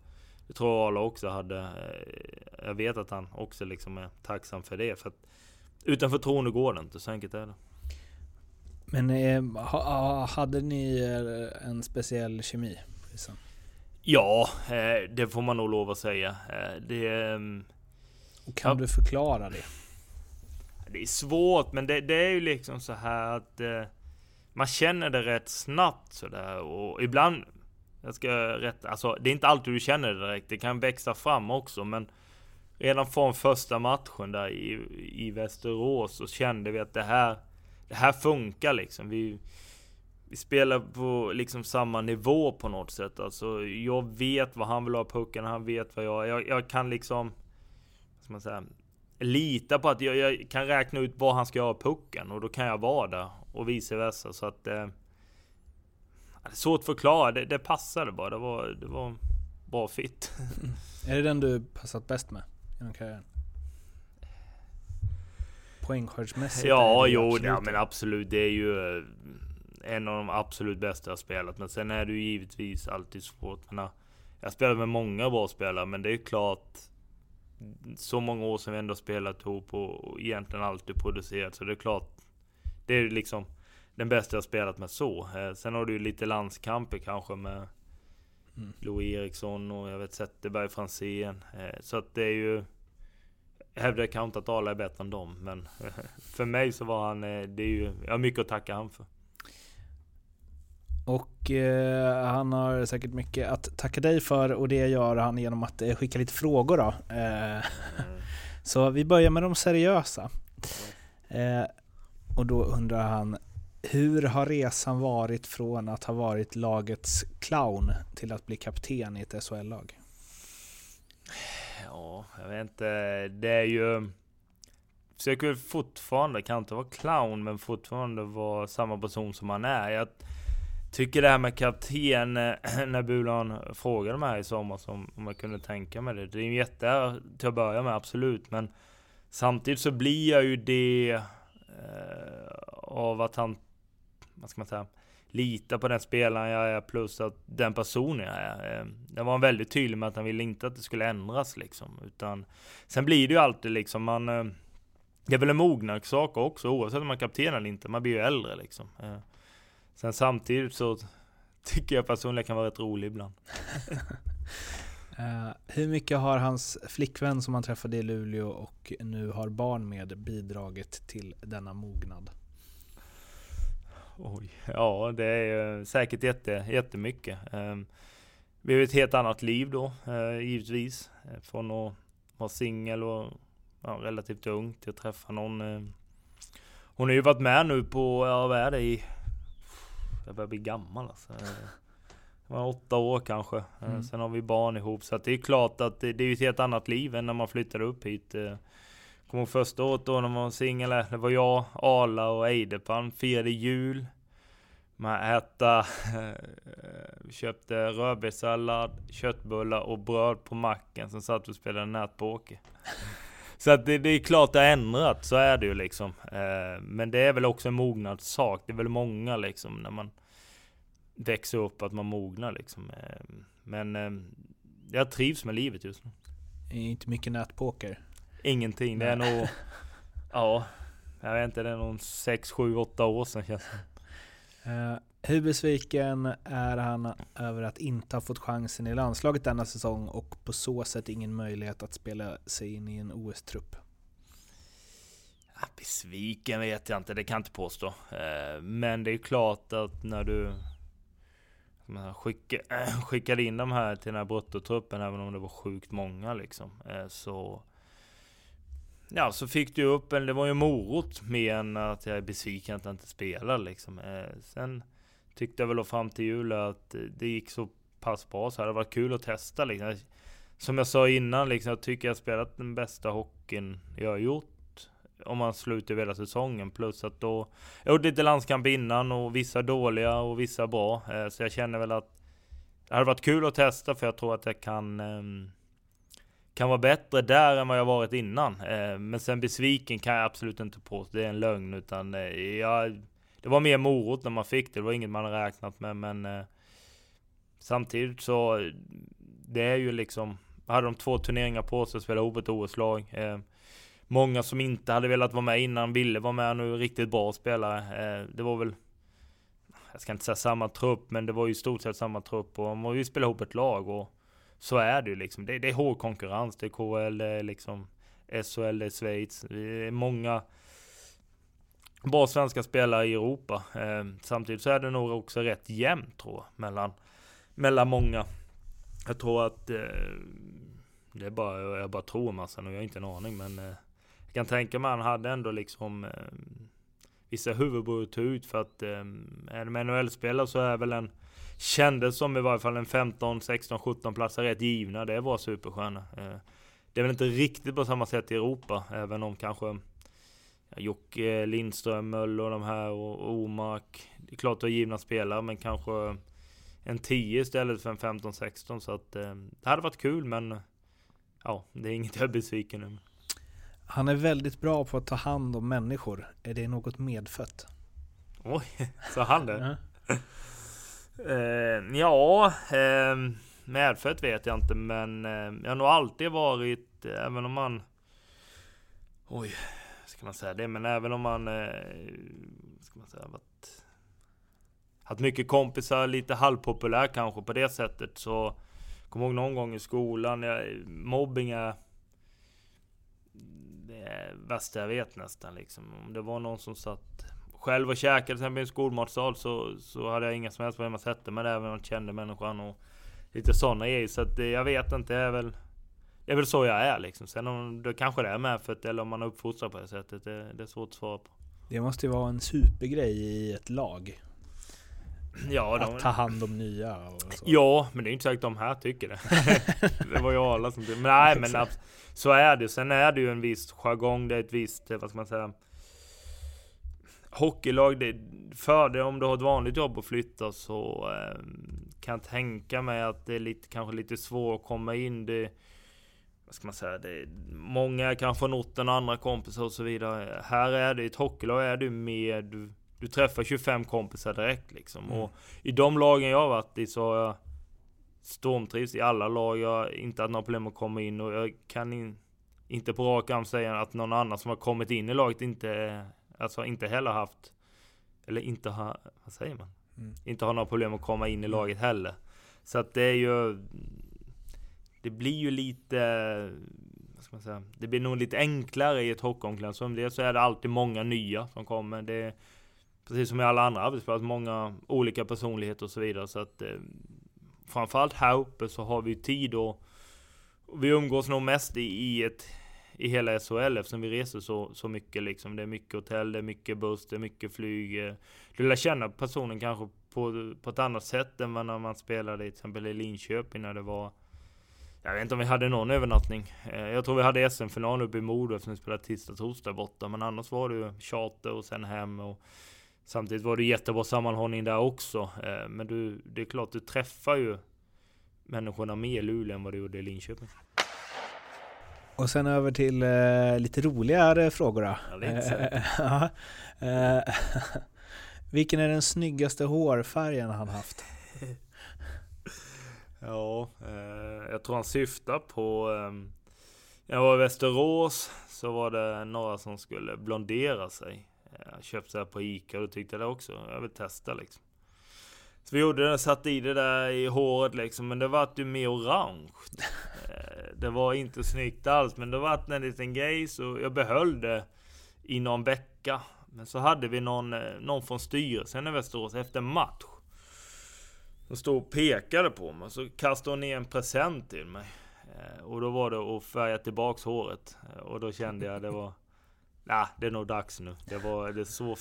det tror jag alla också hade. Eh, jag vet att han också liksom är tacksam för det. För att utan förtroende går det inte, så enkelt är det. Men eh, hade ni eh, en speciell kemi? Ja, det får man nog lov att säga. Det, ehm, och kan ja. du förklara det? Det är svårt, men det, det är ju liksom så här att eh, man känner det rätt snabbt sådär och ibland jag ska rätta, alltså det är inte alltid du känner det direkt, det kan växa fram också men Redan från första matchen där i, i Västerås så kände vi att det här Det här funkar liksom. Vi, vi spelar på liksom samma nivå på något sätt. Alltså jag vet vad han vill ha pucken, han vet vad jag... Jag, jag kan liksom... Vad ska man säga? Lita på att jag, jag, kan räkna ut vad han ska göra pucken och då kan jag vara där och vice versa. Så att... Eh, det är svårt att förklara, det, det passade bara. Det var, det var bra fit. Är det den du passat bäst med genom karriären? Poängskördsmässigt? Ja, jo, absolut ja, men absolut. Det är ju eh, en av de absolut bästa jag spelat. Men sen är det ju givetvis alltid svårt. Men, jag spelar med många bra spelare, men det är klart så många år som vi ändå spelat ihop och egentligen alltid producerat. Så det är klart, det är liksom den bästa jag spelat med så. Eh, sen har du ju lite landskamper kanske med mm. Louis Eriksson och jag vet Zetterberg, Franzén. Eh, så att det är ju... Jag hävdar kanske inte att alla är bättre än dem, men för mig så var han... Eh, det är ju... Jag har mycket att tacka han för. Och eh, han har säkert mycket att tacka dig för och det gör han genom att eh, skicka lite frågor då. Eh, mm. Så vi börjar med de seriösa. Eh, och då undrar han, hur har resan varit från att ha varit lagets clown till att bli kapten i ett SHL-lag? Ja, jag vet inte. Det är ju... Försöker fortfarande, kan inte vara clown, men fortfarande vara samma person som man är. Jag tycker det här med kapten, eh, när Bulan frågade mig i somras om, om jag kunde tänka mig det. Det är ju jätte till att börja med, absolut. Men samtidigt så blir jag ju det eh, av att han, vad ska man säga, litar på den spelaren jag är plus att den personen jag är. Eh, jag var väldigt tydlig med att han ville inte att det skulle ändras liksom. Utan, sen blir det ju alltid liksom, man... Eh, det är väl en mognadssak också oavsett om man är kapten eller inte. Man blir ju äldre liksom. Eh, Sen samtidigt så tycker jag personligen kan vara rätt rolig ibland. uh, hur mycket har hans flickvän som han träffade i Luleå och nu har barn med bidragit till denna mognad? Oj, ja det är säkert jätte, jättemycket. Um, vi har ett helt annat liv då, uh, givetvis. Från att vara singel och ja, relativt ung till att träffa någon. Uh, hon har ju varit med nu på, ja vad är det, i jag börjar bli gammal alltså. Jag var åtta år kanske. Eh, mm. Sen har vi barn ihop. Så det är klart att det, det är ett helt annat liv än när man flyttade upp hit. Eh, kommer ihåg första året då när man var singel. Det var jag, Arla och Eidepan. Firade jul. Man äta, vi köpte rödbetssallad, köttbullar och bröd på macken. Sen satt vi och spelade nätpoker. Så att det, det, är klart det har ändrat, så är det ju liksom. Eh, men det är väl också en mognadssak. Det är väl många liksom när man växer upp att man mognar liksom. Eh, men eh, jag trivs med livet just nu. Inte mycket nätpoker? Ingenting. Det är nog... ja, jag vet inte. Det är nog 6, 7, 8 år sedan känns det. Hur besviken är han över att inte ha fått chansen i landslaget denna säsong och på så sätt ingen möjlighet att spela sig in i en OS-trupp? besviken vet jag inte, det kan jag inte påstå. Eh, men det är klart att när du skickade in de här till den här bruttotruppen, även om det var sjukt många liksom, eh, så Ja, så fick du upp en, det var ju morot mer än att jag är besviken att jag inte spelar liksom. Eh, sen tyckte jag väl då fram till jul att det gick så pass bra så det var varit kul att testa liksom. Som jag sa innan liksom, jag tycker jag spelat den bästa hockeyn jag har gjort. Om man slutar hela säsongen. Plus att då, jag gjorde lite landskamp innan och vissa dåliga och vissa bra. Eh, så jag känner väl att det hade varit kul att testa för jag tror att jag kan ehm, kan vara bättre där än vad jag varit innan. Eh, men sen besviken kan jag absolut inte påstå. Det är en lögn. Utan eh, jag det var mer morot när man fick det. Det var inget man räknat med. Men eh, samtidigt så det är ju liksom. Hade de två turneringar på sig att spela ihop ett OS-lag. Eh, många som inte hade velat vara med innan ville vara med nu. Riktigt bra spelare. Eh, det var väl jag ska inte säga samma trupp, men det var ju i stort sett samma trupp och man vill spela ihop ett lag och så är det ju liksom. Det, det är hård konkurrens. Det är KL, det är liksom SHL, det är Schweiz. Det är många bra svenska spelare i Europa. Eh, samtidigt så är det nog också rätt jämnt tror jag, mellan, mellan många. Jag tror att eh, det är bara, jag bara tror massan och jag har inte en aning men eh, jag kan tänka mig att han hade ändå liksom eh, vissa huvudbord att ta ut för att eh, är det NHL-spelare så är väl en kändes som i varje fall en 15, 16, 17 platser rätt givna. Det var superstjärna. Eh, det är väl inte riktigt på samma sätt i Europa, även om kanske Jocke Lindström, Möller och de här och Omark. Det är klart att har givna spelare, men kanske en 10 istället för en 15-16. Så att eh, det hade varit kul, men ja, det är inget jag är besviken över. Han är väldigt bra på att ta hand om människor. Är det något medfött? Oj, sa han det? Eh, ja, eh, medfött vet jag inte, men eh, jag har nog alltid varit, även om man... Oj, ska man säga det? Men även om man... Eh, ska man säga, varit, haft mycket kompisar, lite halvpopulär kanske på det sättet så... Kommer ihåg någon gång i skolan, jag, mobbing är... Det är värsta jag vet nästan liksom. Om det var någon som satt själv och käkade till exempel i en skolmatsal så, så hade jag inga som helst problem att sätta mig där, även om jag kände människan och lite sådana grejer. Så att eh, jag vet inte, det är väl det är väl så jag är liksom. Sen om det kanske det är medfött eller om man är uppfostrad på det sättet, det, det är svårt att svara på. Det måste ju vara en supergrej i ett lag. Ja, att ta hand om nya. Ja, men det är inte säkert de här tycker det. det var ju alla som tyckte. Men nej, men så är det. Sen är det ju en viss jargong, det är ett visst, vad ska man säga, hockeylag, det, för det om du har ett vanligt jobb och flytta så eh, kan jag tänka mig att det är lite, kanske lite svårt att komma in. Det, ska man säga, det, många kanske från orten, andra kompisar och så vidare. Här är det, i ett hockeylag är du mer, du, du träffar 25 kompisar direkt liksom. Mm. Och i de lagen jag har varit i så har jag stormtrivs i alla lag. Jag har inte haft några problem att komma in och jag kan in, inte på rak arm säga att någon annan som har kommit in i laget inte Alltså inte heller haft, eller inte ha, vad säger man? Mm. Inte har några problem att komma in i laget heller. Så att det är ju, det blir ju lite, vad ska man säga? Det blir nog lite enklare i ett hockeyomklädningsrum. Dels så är det alltid många nya som kommer. Det är, precis som i alla andra arbetsplatser, många olika personligheter och så vidare. Så att eh, framförallt här uppe så har vi tid och, och vi umgås nog mest i, i ett i hela SHL eftersom vi reser så, så mycket liksom. Det är mycket hotell, det är mycket buss, det är mycket flyg. Du lär känna personen kanske på, på ett annat sätt än när man spelade till exempel i Linköping när det var jag vet inte om vi hade någon övernattning. Eh, jag tror vi hade SM-final uppe i Modo eftersom vi spelade tisdag, torsdag borta. Men annars var det ju charter och sen hem. Och samtidigt var det jättebra sammanhållning där också. Eh, men du, det är klart, du träffar ju människorna mer i Luleå än vad du gjorde i Linköping. Och sen över till eh, lite roligare frågor då. Ja, eh, Vilken är den snyggaste hårfärgen han haft? ja, eh, jag tror han syftar på... Eh, jag var i Västerås, så var det några som skulle blondera sig. Jag köpte det på Ica och då tyckte jag det också. Jag vill testa liksom. Så vi gjorde det, satte i det där i håret liksom, men det vart ju mer orange. Eh, det var inte snyggt alls, men det vart en liten grej så jag behöll det i någon vecka. Men så hade vi någon, eh, någon från styrelsen i Västerås efter match. Som stod och pekade på mig, så kastade hon ner en present till mig. Eh, och då var det att färga tillbaks håret. Och då kände jag det var... Nej, det är nog dags nu. Det var det så...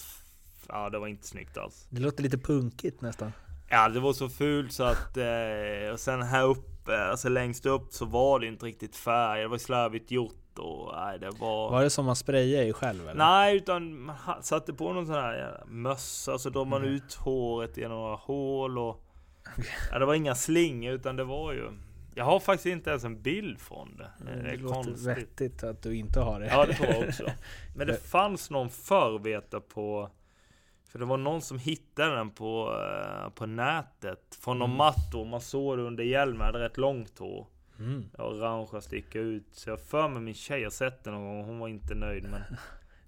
Ja, det var inte snyggt alls. Det låter lite punkigt nästan. Ja, det var så fult så att... Eh, och sen här uppe, alltså längst upp så var det inte riktigt färg. Det var slarvigt gjort och nej, det var... Var det som man sprayade i själv eller? Nej, utan man satte på någon sån här mössa så drar man mm. ut håret genom några hål och... Ja, det var inga slingor utan det var ju... Jag har faktiskt inte ens en bild från det. Mm, det är det konstigt. vettigt att du inte har det. Ja, det tror jag också. Men det fanns någon förr vet jag, på för det var någon som hittade den på, uh, på nätet. Från någon mm. mattor. Man såg det under hjälmen. Hade rätt långt hår. Mm. Orangea sticka ut. Så jag för mig min tjej har sett den någon gång. Hon var inte nöjd men...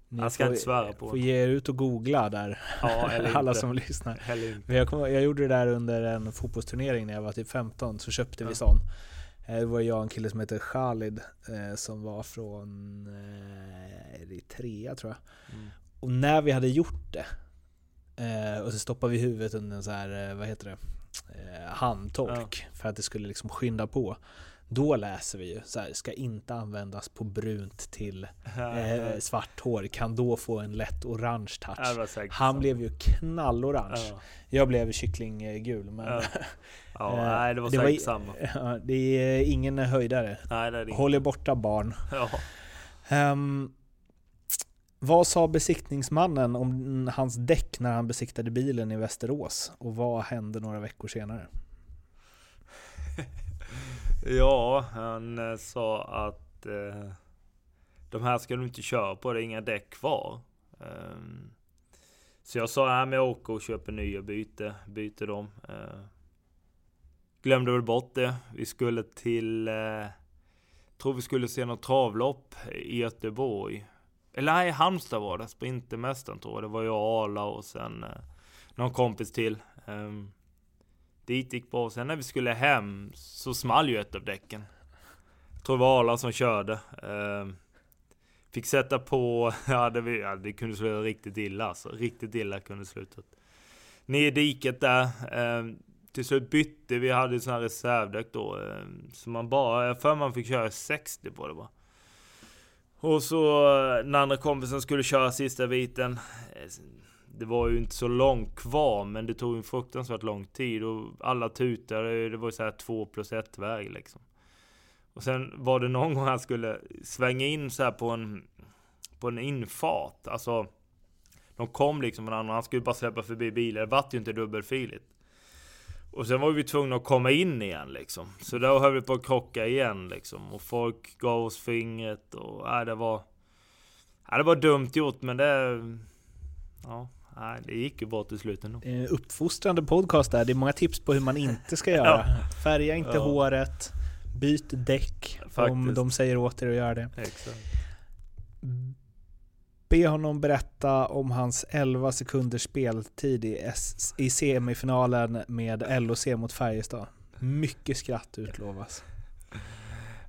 Ni jag ska får, inte svära på får ge er ut och googla där. Ja, Alla som lyssnar. Jag, kom, jag, gjorde det där under en fotbollsturnering när jag var typ 15. Så köpte ja. vi sån. Eh, det var jag och en kille som heter Khalid eh, som var från eh, Eritrea tror jag. Mm. Och när vi hade gjort det Eh, och så stoppade vi huvudet under en så här, vad heter det, handtork ja. för att det skulle liksom skynda på. Då läser vi ju så här, ska inte användas på brunt till eh, svart hår, kan då få en lätt orange touch. var Han så. blev ju knallorange. Ja, Jag blev kycklinggul, men Ja. ja Eh, nej det var det var säkert i- samma. ja, det är ingen höjdare. Nej, det är inte. Håll er borta barn. Ehm, vad sa besiktningsmannen om hans däck när han besiktade bilen i Västerås? Och vad hände några veckor senare? Ja, han eh, sa att eh, de här ska du inte köra på, det är inga däck kvar. Um, så jag sa, nej men jag åker och köper nya, byter, byter dem. Uh, glömde väl bort det. Vi skulle till, uh, tror vi skulle se något travlopp i Göteborg. Eller nej, Halmstad var det, Sprintermästaren tror jag. Det var jag, Arla och sen uh, någon kompis till. Um, Dit gick bra. Sen när vi skulle hem så small ju ett av däcken. Jag tror det var Arla som körde. Ehm, fick sätta på, ja det, ja det kunde sluta riktigt illa alltså. Riktigt illa kunde det sluta. Ner i diket där. Ehm, till slut bytte vi, hade sån här reservdäck då. ehm, så man bara, jag för man fick köra 60 på det bara. Och så eh, den andra kompisen skulle köra sista biten. Eh, det var ju inte så långt kvar men det tog en fruktansvärt lång tid och alla tutade. Det var ju så här två plus ett väg liksom. Och sen var det någon gång han skulle svänga in så här på en på en infart. Alltså de kom liksom varandra. andra. Han skulle bara släppa förbi bilar. Det vart ju inte dubbelfiligt. Och sen var vi tvungna att komma in igen liksom. Så då höll vi på att krocka igen liksom. Och folk gav oss fingret och äh, det var... Äh, det var dumt gjort men det... Ja, nej, det gick ju bra till slut ändå. Eh, uppfostrande podcast där, det är många tips på hur man inte ska göra. Färga inte Ja. håret, byt däck om Faktiskt. de säger åt er att göra det. Exakt. Be honom berätta om hans 11 sekunders speltid i, S- i semifinalen med LOC mot Färjestad. Mycket skratt utlovas.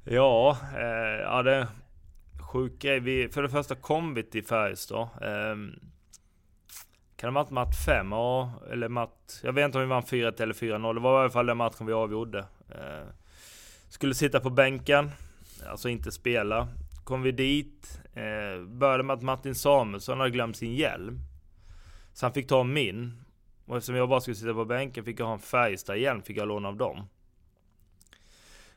Ja, eh, ja det sjuk grej. Vi, för det första kom vi till Färjestad. Eh, kan det ha varit match 5? Ja, eller match... Jag vet inte om vi vann 4-1 eller 4-0. Det var i alla fall den matchen vi avgjorde. Eh, skulle sitta på bänken, alltså inte spela. Kom vi dit, eh, började med att Martin Samuelsson hade glömt sin hjälm. Så han fick ta min. Och eftersom jag bara skulle sitta på bänken fick jag ha en Färjestad-hjälm, fick jag låna av dem.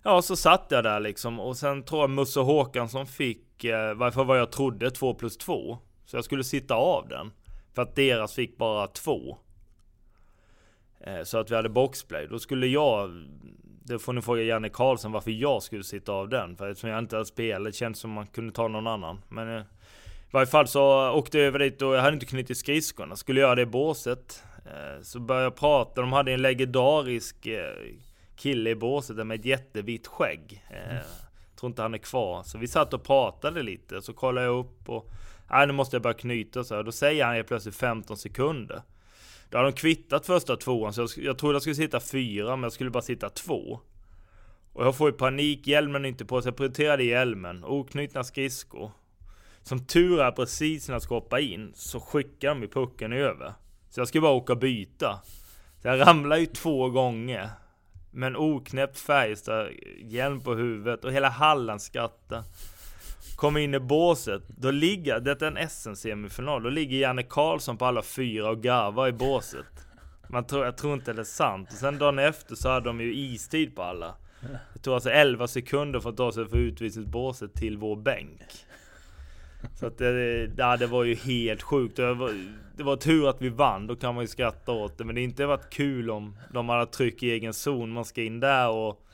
Ja, så satt jag där liksom och sen tror jag Musse Håkansson fick, eh, varför vad jag trodde, 2 plus 2. Så jag skulle sitta av den. För att deras fick bara två. Eh, så att vi hade boxplay. Då skulle jag, det får ni fråga Janne Karlsson varför jag skulle sitta av den. För eftersom jag inte hade spelat, Kändes känns som man kunde ta någon annan. Men eh, i varje fall så åkte jag över dit och jag hade inte knutit skridskorna. Skulle göra det i båset. Eh, så började jag prata, de hade en legendarisk kille i båset med ett jättevitt skägg. Mm. tror inte han är kvar. Så vi satt och pratade lite, så kollade jag upp och Nej nu måste jag börja knyta så här. Då säger han helt plötsligt 15 sekunder. Då har de kvittat första tvåan, så jag, jag trodde jag skulle sitta fyra, men jag skulle bara sitta två. Och jag får ju panik, hjälmen är inte på, så jag prioriterade hjälmen, oknutna skridskor. Som tur är precis när jag ska hoppa in, så skickar de ju pucken över. Så jag ska bara åka och byta. Så jag ramlar ju två gånger. Med en oknäppt Färjestad, hjälm på huvudet och hela Halland skrattar. Kommer in i båset, då ligger, detta är en SM-semifinal, då ligger Janne Karlsson på alla fyra och garvar i båset. Man tror, jag tror inte det är sant. Och sen dagen efter så hade de ju istid på alla. Det tog alltså 11 sekunder för att ta sig från utvisningsbåset till vår bänk. Så att det, ja, det var ju helt sjukt. Det var, det var tur att vi vann, då kan man ju skratta åt det. Men det har inte varit kul om de hade tryck i egen zon. Man ska in där och...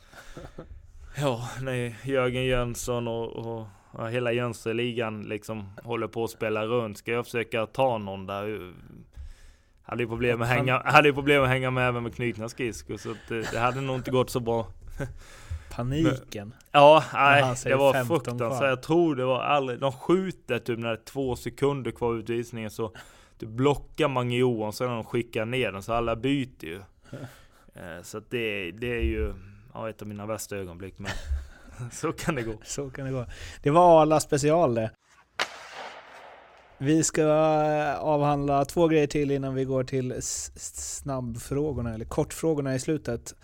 Ja, nej, Jörgen Jönsson och, och hela Jönssonligan liksom håller på att spela runt. Ska jag försöka ta någon där? Hade ju problem med att hänga, hade ju problem att hänga med även med knutna skridskor. Så det, det hade nog inte gått så bra. Paniken. Ja, När nej, det var 15 fruktansvärt. Jag tror det var aldrig, de skjuter typ när det är två sekunder kvar utvisningen så du blockar Mange Johansson när de skickar ner den så alla byter ju. Eh, Så det, det är ju ja, ett av mina värsta ögonblick men så kan det gå. Så kan det gå. Det var Arla special det. Vi ska eh, avhandla två grejer till innan vi går till snabbfrågorna, eller kortfrågorna i slutet.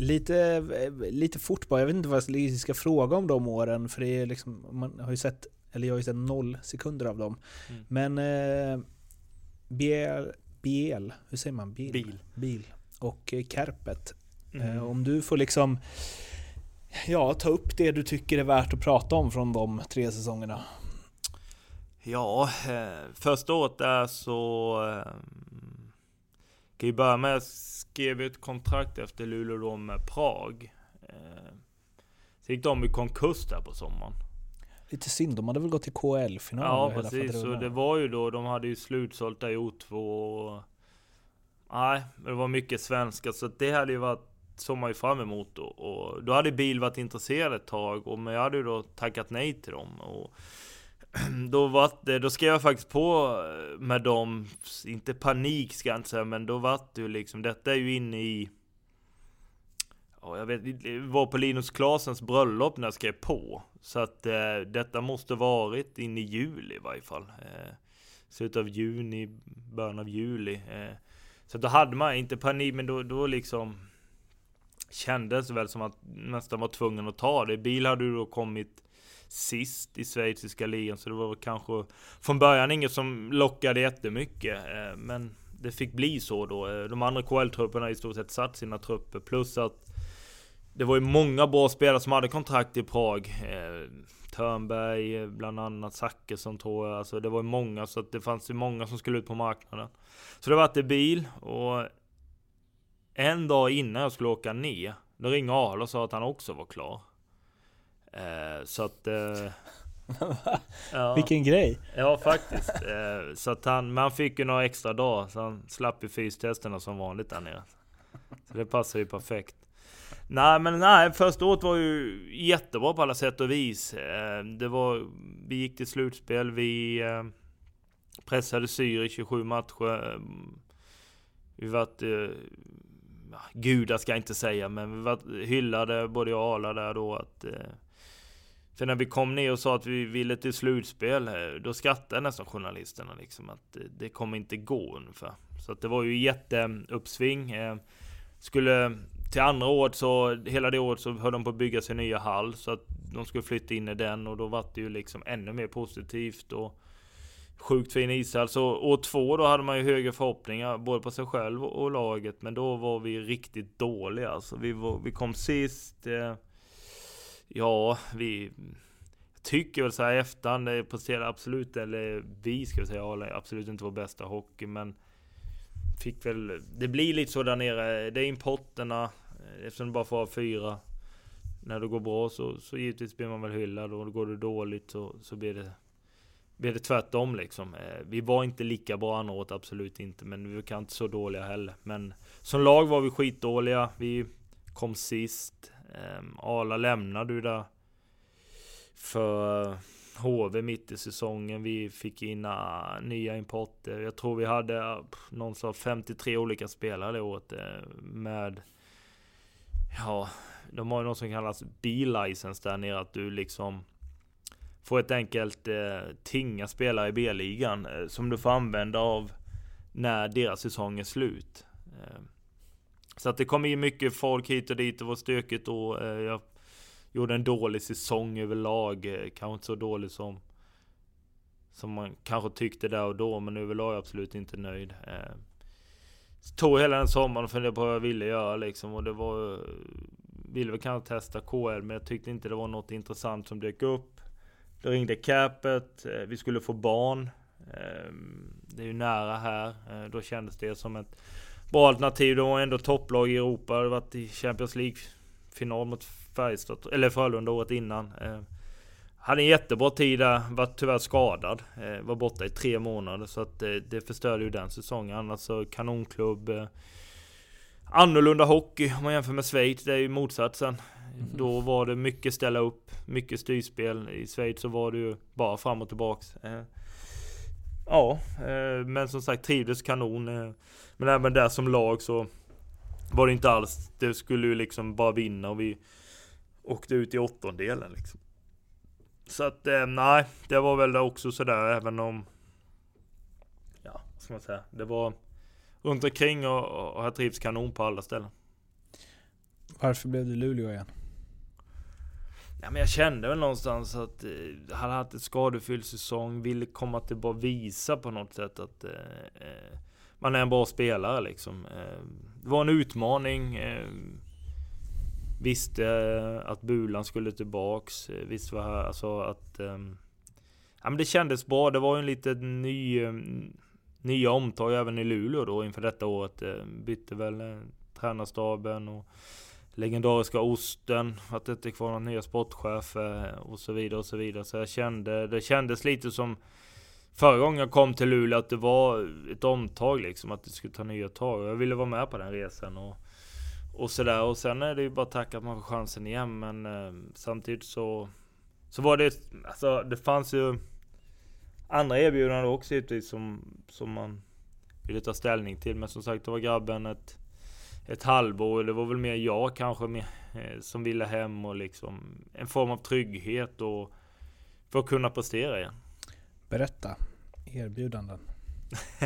Lite, eh, lite fort bara, jag vet inte vad jag ska fråga om de åren, för det är liksom, man har ju sett, eller jag har ju sett noll sekunder av dem. Mm. Men eh, Biel, Biel, hur säger man? Bil. Bil. Bil. Och eh, Kärpet. Mm. Eh, om du får liksom Ja, ta upp det du tycker är värt att prata om från de tre säsongerna. Ja, eh, första året där så... Eh, kan ju börja med, jag skrev ett kontrakt efter Luleå då med Prag. Eh, så gick de i konkurs där på sommaren. Lite synd, de hade väl gått till KL-final? Ja, precis. Faderullan. det var ju då, de hade ju slutsålt där i O2. och- Nej, det var mycket svenska, så det hade ju varit såg man ju fram emot och, och då hade bil varit intresserad ett tag och men jag hade ju då tackat nej till dem och då var det, då skrev jag faktiskt på eh, med dem, inte panik ska jag inte säga, men då var det ju liksom, detta är ju inne i Ja, jag vet det var på Linus Klasens bröllop när jag skrev på. Så att eh, detta måste varit in i juli i varje fall. Eh, Slutet av juni, början av juli. Eh, så då hade man inte panik, men då, då liksom kändes väl som att nästan var tvungen att ta det. Bil hade ju då kommit sist i schweiziska ligan, så det var väl kanske från början inget som lockade jättemycket. Eh, men det fick bli så då. Eh, de andra KL-trupperna i stort sett satt sina trupper, plus att det var ju många bra spelare som hade kontrakt i Prag. Eh, Törnberg, bland annat Zachrisson tror jag. Alltså det var ju många, så att det fanns ju många som skulle ut på marknaden. Så det var det bil och en dag innan jag skulle åka ner, då ringde Arla och sa att han också var klar. Eh, så att... Eh, ja. Vilken grej! Ja faktiskt. Eh, så att han, men han fick ju några extra dagar så han slapp ju fystesterna som vanligt där nere. Så det passar ju perfekt. Nej men nej, första året var ju jättebra på alla sätt och vis. Eh, det var, vi gick till slutspel, vi eh, pressade Syr i 27 matcher. Eh, Vi vart, gudar ska jag inte säga, men vi var hyllade både jag och Arla där då att eh, för när vi kom ner och sa att vi ville till slutspel, eh, då skrattade nästan journalisterna liksom att det, det kommer inte gå ungefär. Så att det var ju jätteuppsving. Eh, Skulle till andra året så, hela det året så höll de på att bygga sin nya hall så att de skulle flytta in i den och då var det ju liksom ännu mer positivt och sjukt fin ishall. Så år två då hade man ju högre förhoppningar både på sig själv och laget men då var vi riktigt dåliga alltså. Vi, var, vi kom sist. Eh, Ja, vi tycker väl så här i efterhand, det presterade absolut, eller vi ska vi säga, absolut inte vår bästa hockey, men fick väl, det blir lite så där nere, det är importerna, eh, eftersom du bara får ha fyra. När det går bra så, så givetvis blir man väl hyllad och går det dåligt så, så blir det blev det tvärtom liksom. Eh, vi var inte lika bra andra året, absolut inte, men vi var kanske inte så dåliga heller. Men som lag var vi skitdåliga. Vi kom sist. Ehm, Arla lämnade ju där för eh, HV mitt i säsongen. Vi fick in ah, nya importer. Jag tror vi hade ah, någon någonstans 53 olika spelare det året eh, med Ja, de har ju något som kallas B-license där nere. Att du liksom får ett enkelt eh, tinga spelare i B-ligan eh, som du får använda av när deras säsong är slut. Eh, så att det kom in mycket folk hit och dit, det var stökigt då. Eh, jag gjorde en dålig säsong överlag, eh, kanske inte så dålig som som man kanske tyckte där och då, men överlag är jag absolut inte nöjd. Eh, tog hela den sommaren och funderade på vad jag ville göra liksom och det var eh, ville väl kanske testa KL men jag tyckte inte det var något intressant som dök upp. Det ringde Capet, eh, vi skulle få barn. Ehm, det är ju nära här. Eh, då kändes det som ett bra alternativ. De var ändå topplag i Europa. Det varit i Champions League final mot Färjestad, eller Frölunda året innan. Ehm, hade en jättebra tid där, var tyvärr skadad. Eh, var borta i tre månader så att det, förstörde ju den säsongen. Annars så kanonklubb. Annorlunda hockey om man jämför med Schweiz, det är ju motsatsen. Då var det mycket ställa upp, mycket styrspel. I Schweiz så var det ju bara fram och tillbaks. Eh, Ja, eh, men som sagt trivdes kanon. eh, Men även där som lag så var det inte alls. Det skulle ju liksom bara vinna och vi åkte ut i åttondelen liksom. Så att nej, det var väl också sådär även om Ja, vad ska man säga? Det var runt omkring och, och jag trivs kanon på alla ställen. Varför blev det Luleå igen? Ja, men jag kände väl någonstans att eh, jag hade haft ett skadefylld säsong, ville komma tillbaka och visa på något sätt att eh, eh, man är en bra spelare liksom. Eh, det var en utmaning. Eh, visste att Bulan skulle tillbaks. Eh, visste vad här, alltså att... Ehm, ja, men det kändes bra. Det var ju en liten ny... Ehm, nya omtag även i Luleå då inför detta året. Eh, bytte väl eh, tränarstaben och legendariska Osten, att det inte är kvar några nya sportchefer eh, och så vidare och så vidare. Så jag kände, det kändes lite som förra gången jag kom till Luleå att det var ett omtag liksom, att det skulle ta nya tag. Och Jag ville vara med på den resan och, och sådär. Och sen är det ju bara att tacka att man får chansen igen. Men eh, samtidigt så, så var det, alltså det fanns ju andra erbjudanden också givetvis som, som man ville ta ställning till. Men som sagt, det var grabben ett ett halvår. Det var väl mer jag kanske mer, eh, som ville hem och liksom en form av trygghet och för att kunna prestera igen. Berätta. Erbjudanden.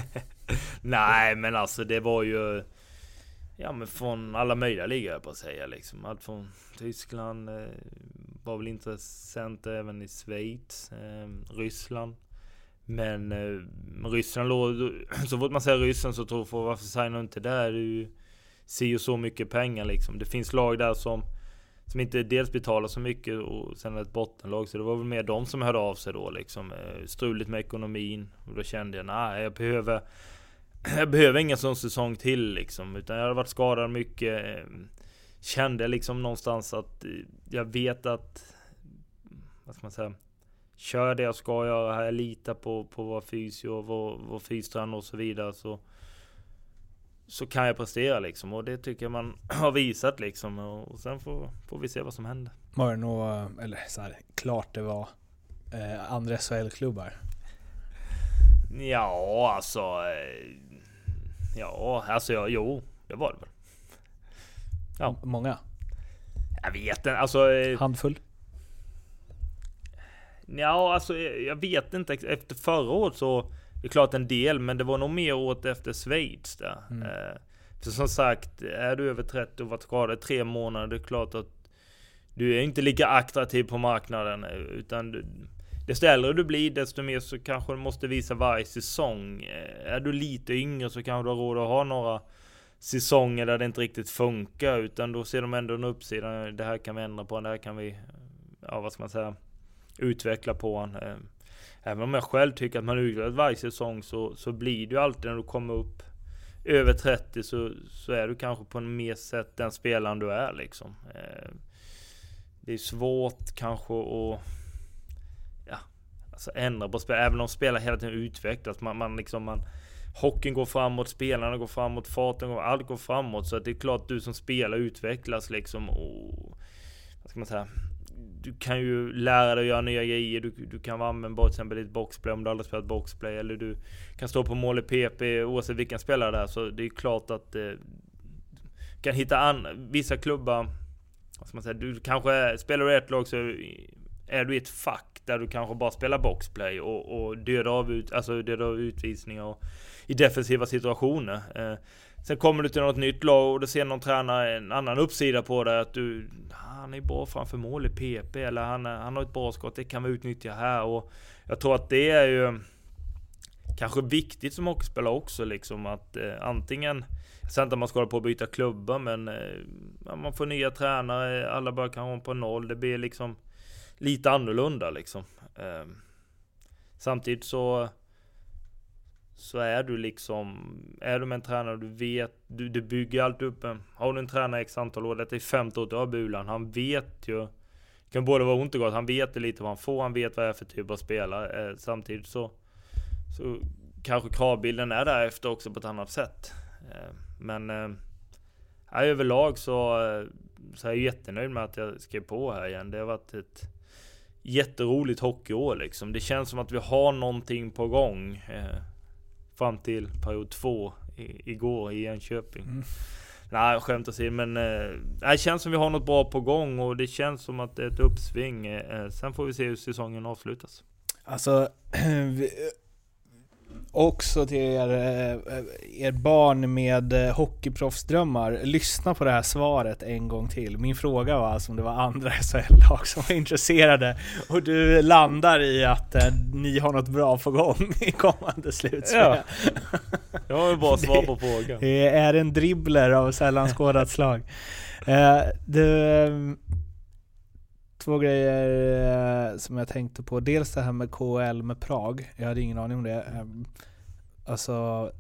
Nej men alltså det var ju Ja men från alla möjliga ligor på att säga liksom. Allt från Tyskland eh, var väl intressant även i Schweiz, eh, Ryssland. Men eh, Ryssland låg, så fort man säger ryssen så tror folk varför signar du inte där? Det är ju si och så mycket pengar liksom. Det finns lag där som som inte dels betalar så mycket och sen ett bottenlag. Så det var väl mer de som hörde av sig då liksom. Eh, struligt med ekonomin. Och då kände jag, nej jag behöver Jag behöver ingen sån säsong till liksom. Utan jag har varit skadad mycket. Eh, kände liksom någonstans att eh, jag vet att Vad ska man säga? Kör det jag ska göra här. Jag litar på, på vår fysio, vår, vår fystränare och så vidare. Så så kan jag prestera liksom och det tycker jag man har visat liksom och sen får, får vi se vad som händer. Var det nog, eller så här, klart det var eh, andra SHL-klubbar? Ja alltså eh, Ja alltså ja, jo det var det väl. Ja. Många? Jag vet inte alltså eh, Handfull? Ja alltså eh, jag vet inte efter förra året så Det är klart en del men det var nog mer året efter Schweiz där. Mm. Eh, För som sagt är du över 30 och varit skadad tre månader det är klart att Du är inte lika attraktiv på marknaden eh, utan du, Desto äldre du blir desto mer så kanske du måste visa varje säsong. Eh, Är du lite yngre så kanske du har råd att ha några säsonger där det inte riktigt funkar utan då ser de ändå en uppsida. Det här kan vi ändra på, det här kan vi, ja vad ska man säga, utveckla på. Även om jag själv tycker att man utvecklas varje säsong så, så blir det ju alltid när du kommer upp över 30 så, så är du kanske på en mer sätt den spelaren du är liksom. Eh, det är svårt kanske att ja, alltså ändra på spel, även om spelare hela tiden utvecklas. Man, man liksom, man, hockeyn går framåt, spelarna går framåt, farten går, allt går framåt. Så att det är klart du som spelare utvecklas liksom och, vad ska man säga? Du kan ju lära dig att göra nya grejer. Du, du kan vara användbar till exempel i ett boxplay om du aldrig spelat boxplay. Eller du kan stå på mål i PP oavsett vilken spelare det är. Så det är klart att eh, du kan hitta an, vissa klubbar. Vad ska man säga? Du kanske spelar du i ett lag så är du i ett fack där du kanske bara spelar boxplay och, och dödar av, ut, alltså dödar av utvisningar och, i defensiva situationer. Eh, sen kommer du till något nytt lag och då ser någon tränare en annan uppsida på det. Att du, han är bra framför mål i PP eller han, han har ett bra skott, det kan vi utnyttja här. Och jag tror att det är ju kanske viktigt som hockeyspelare också liksom att eh, antingen jag säger inte att man ska hålla på att byta klubbar men eh, man får nya tränare, alla börjar kanske om på noll. Det blir liksom lite annorlunda liksom. Eh, samtidigt så så är du liksom, är du med en tränare du vet, du, du bygger allt upp en, har du en tränare x antal år, detta är femte året du har Bulan, han vet ju, det kan både vara ont och gott, han vet lite vad han får, han vet vad det är för typ av spelare. Eh, samtidigt så, så kanske kravbilden är därefter också på ett annat sätt. Eh, men eh, överlag så, eh, så är jag jättenöjd med att jag skrev på här igen. Det har varit ett jätteroligt hockeyår liksom. Det känns som att vi har någonting på gång. Eh, fram till period två i, igår i Enköping. Mm. Nej, skämt åsido, men eh, det känns som vi har något bra på gång och det känns som att det är ett uppsving. Eh, sen får vi se hur säsongen avslutas. Alltså, också till er, eh, er barn med eh, hockeyproffsdrömmar, lyssna på det här svaret en gång till. Min fråga var alltså om det var andra SHL-lag som var intresserade och du landar i att eh, ni har något bra på gång i kommande slutspel. Ja. Det var ju bra svar på frågan. Det är en dribbler av sällan skådat slag. Eh, du, två grejer eh, som jag tänkte på. Dels det här med KL med Prag. Jag hade ingen aning om det. Ehm, alltså,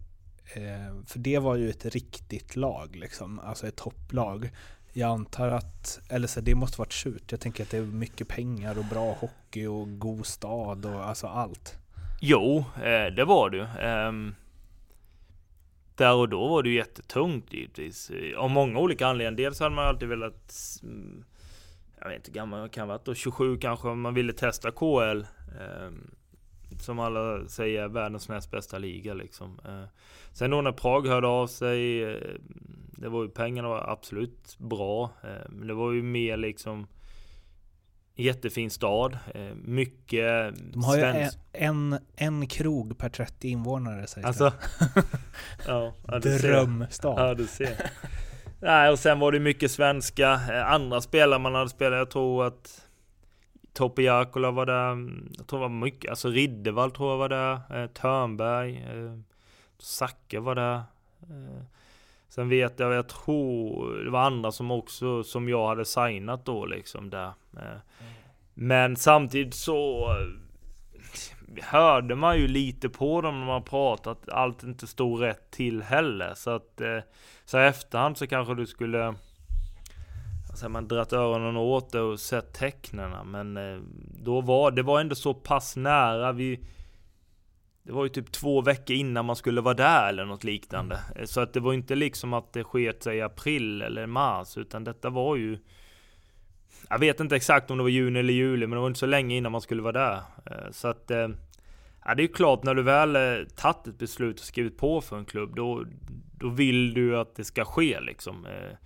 eh, för det var ju ett riktigt lag liksom. Alltså ett topplag. Jag antar att, eller så det måste varit surt. Jag tänker att det är mycket pengar och bra hockey och god stad och alltså allt. Jo, eh, det var det ehm, där och då var det ju jättetungt givetvis. Av många olika anledningar. Dels hade man alltid velat jag vet inte gammal man kan vara, då 27 kanske, om man ville testa KL. Eh, som alla säger är världens näst bästa liga liksom. Eh, sen då när Prag hörde av sig, eh, det var ju pengarna var absolut bra. Eh, men det var ju mer liksom Jättefin stad, eh, mycket De har ju en, en, en krog per 30 invånare sägs Alltså, ja, ja, det. du ser. Drömstad. Ja, du ser. Nej, och sen var det mycket svenska. Eh, andra spelare man hade spelat, jag tror att Topi Jakola var där. Mm, jag tror det var mycket. Alltså Riddervall tror jag var där. Eh, Törnberg. Eh, Zacke var där. Eh, sen vet jag, jag tror det var andra som också, som jag hade signat då liksom där. Eh, men samtidigt så eh, hörde man ju lite på dem när man pratat att allt inte stod rätt till heller. Så att eh, så i efterhand så kanske du skulle Alltså man dratt öronen åt det och sett tecknena men eh, då var det var ändå så pass nära vi Det var ju typ två veckor innan man skulle vara där eller något liknande. Eh, Så att det var inte liksom att det sket sig i april eller mars utan detta var ju Jag vet inte exakt om det var juni eller juli men det var inte så länge innan man skulle vara där. Eh, Så att eh, Ja det är ju klart när du väl tagit ett beslut och skrivit på för en klubb då Då vill du att det ska ske liksom Eh,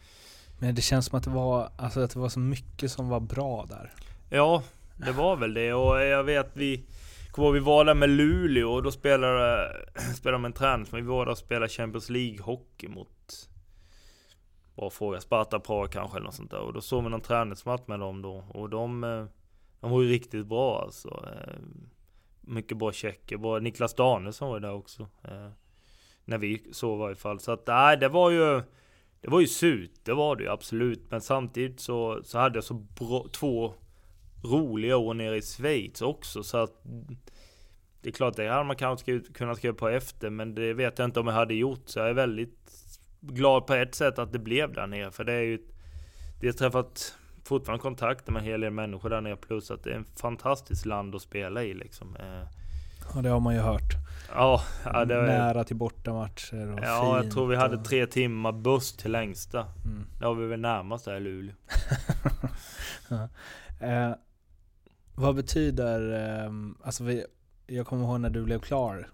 Men det känns som att det var, alltså att det var så mycket som var bra där. Ja, det var väl det. Och jag vet vi Kommer vi var där med Luleå och då spelade, spelade de en träning vi var där och spelade Champions League hockey mot Bra fråga, Sparta Prag kanske eller något sånt där. Och då såg vi någon träningsmatch med dem då. Och de eh, De var ju riktigt bra alltså eh, Mycket bra tjecker, bra Niklas Danielsson var ju där också när vi sov i varje fall. Så att nej det var ju Det var ju surt, det var det ju absolut. Men samtidigt så, så hade jag så bra, två roliga år nere i Schweiz också. Så att Det är klart det hade man kanske skrivit, kunnat skriva på efter men det vet jag inte om jag hade gjort. Så jag är väldigt Glad på ett sätt att det blev där nere. För det är ju Det har träffat fortfarande kontakter med en hel del människor där nere. Plus att det är en fantastiskt land att spela i liksom. Eh, ja det har man ju hört. Ja, ja det Nära till bortamatcher och Ja, jag tror vi hade och... tre timmar buss till längsta. Mm. Det har vi väl närmast där i Luleå. ja. eh, vad betyder, eh, alltså vi, jag kommer ihåg när du blev klar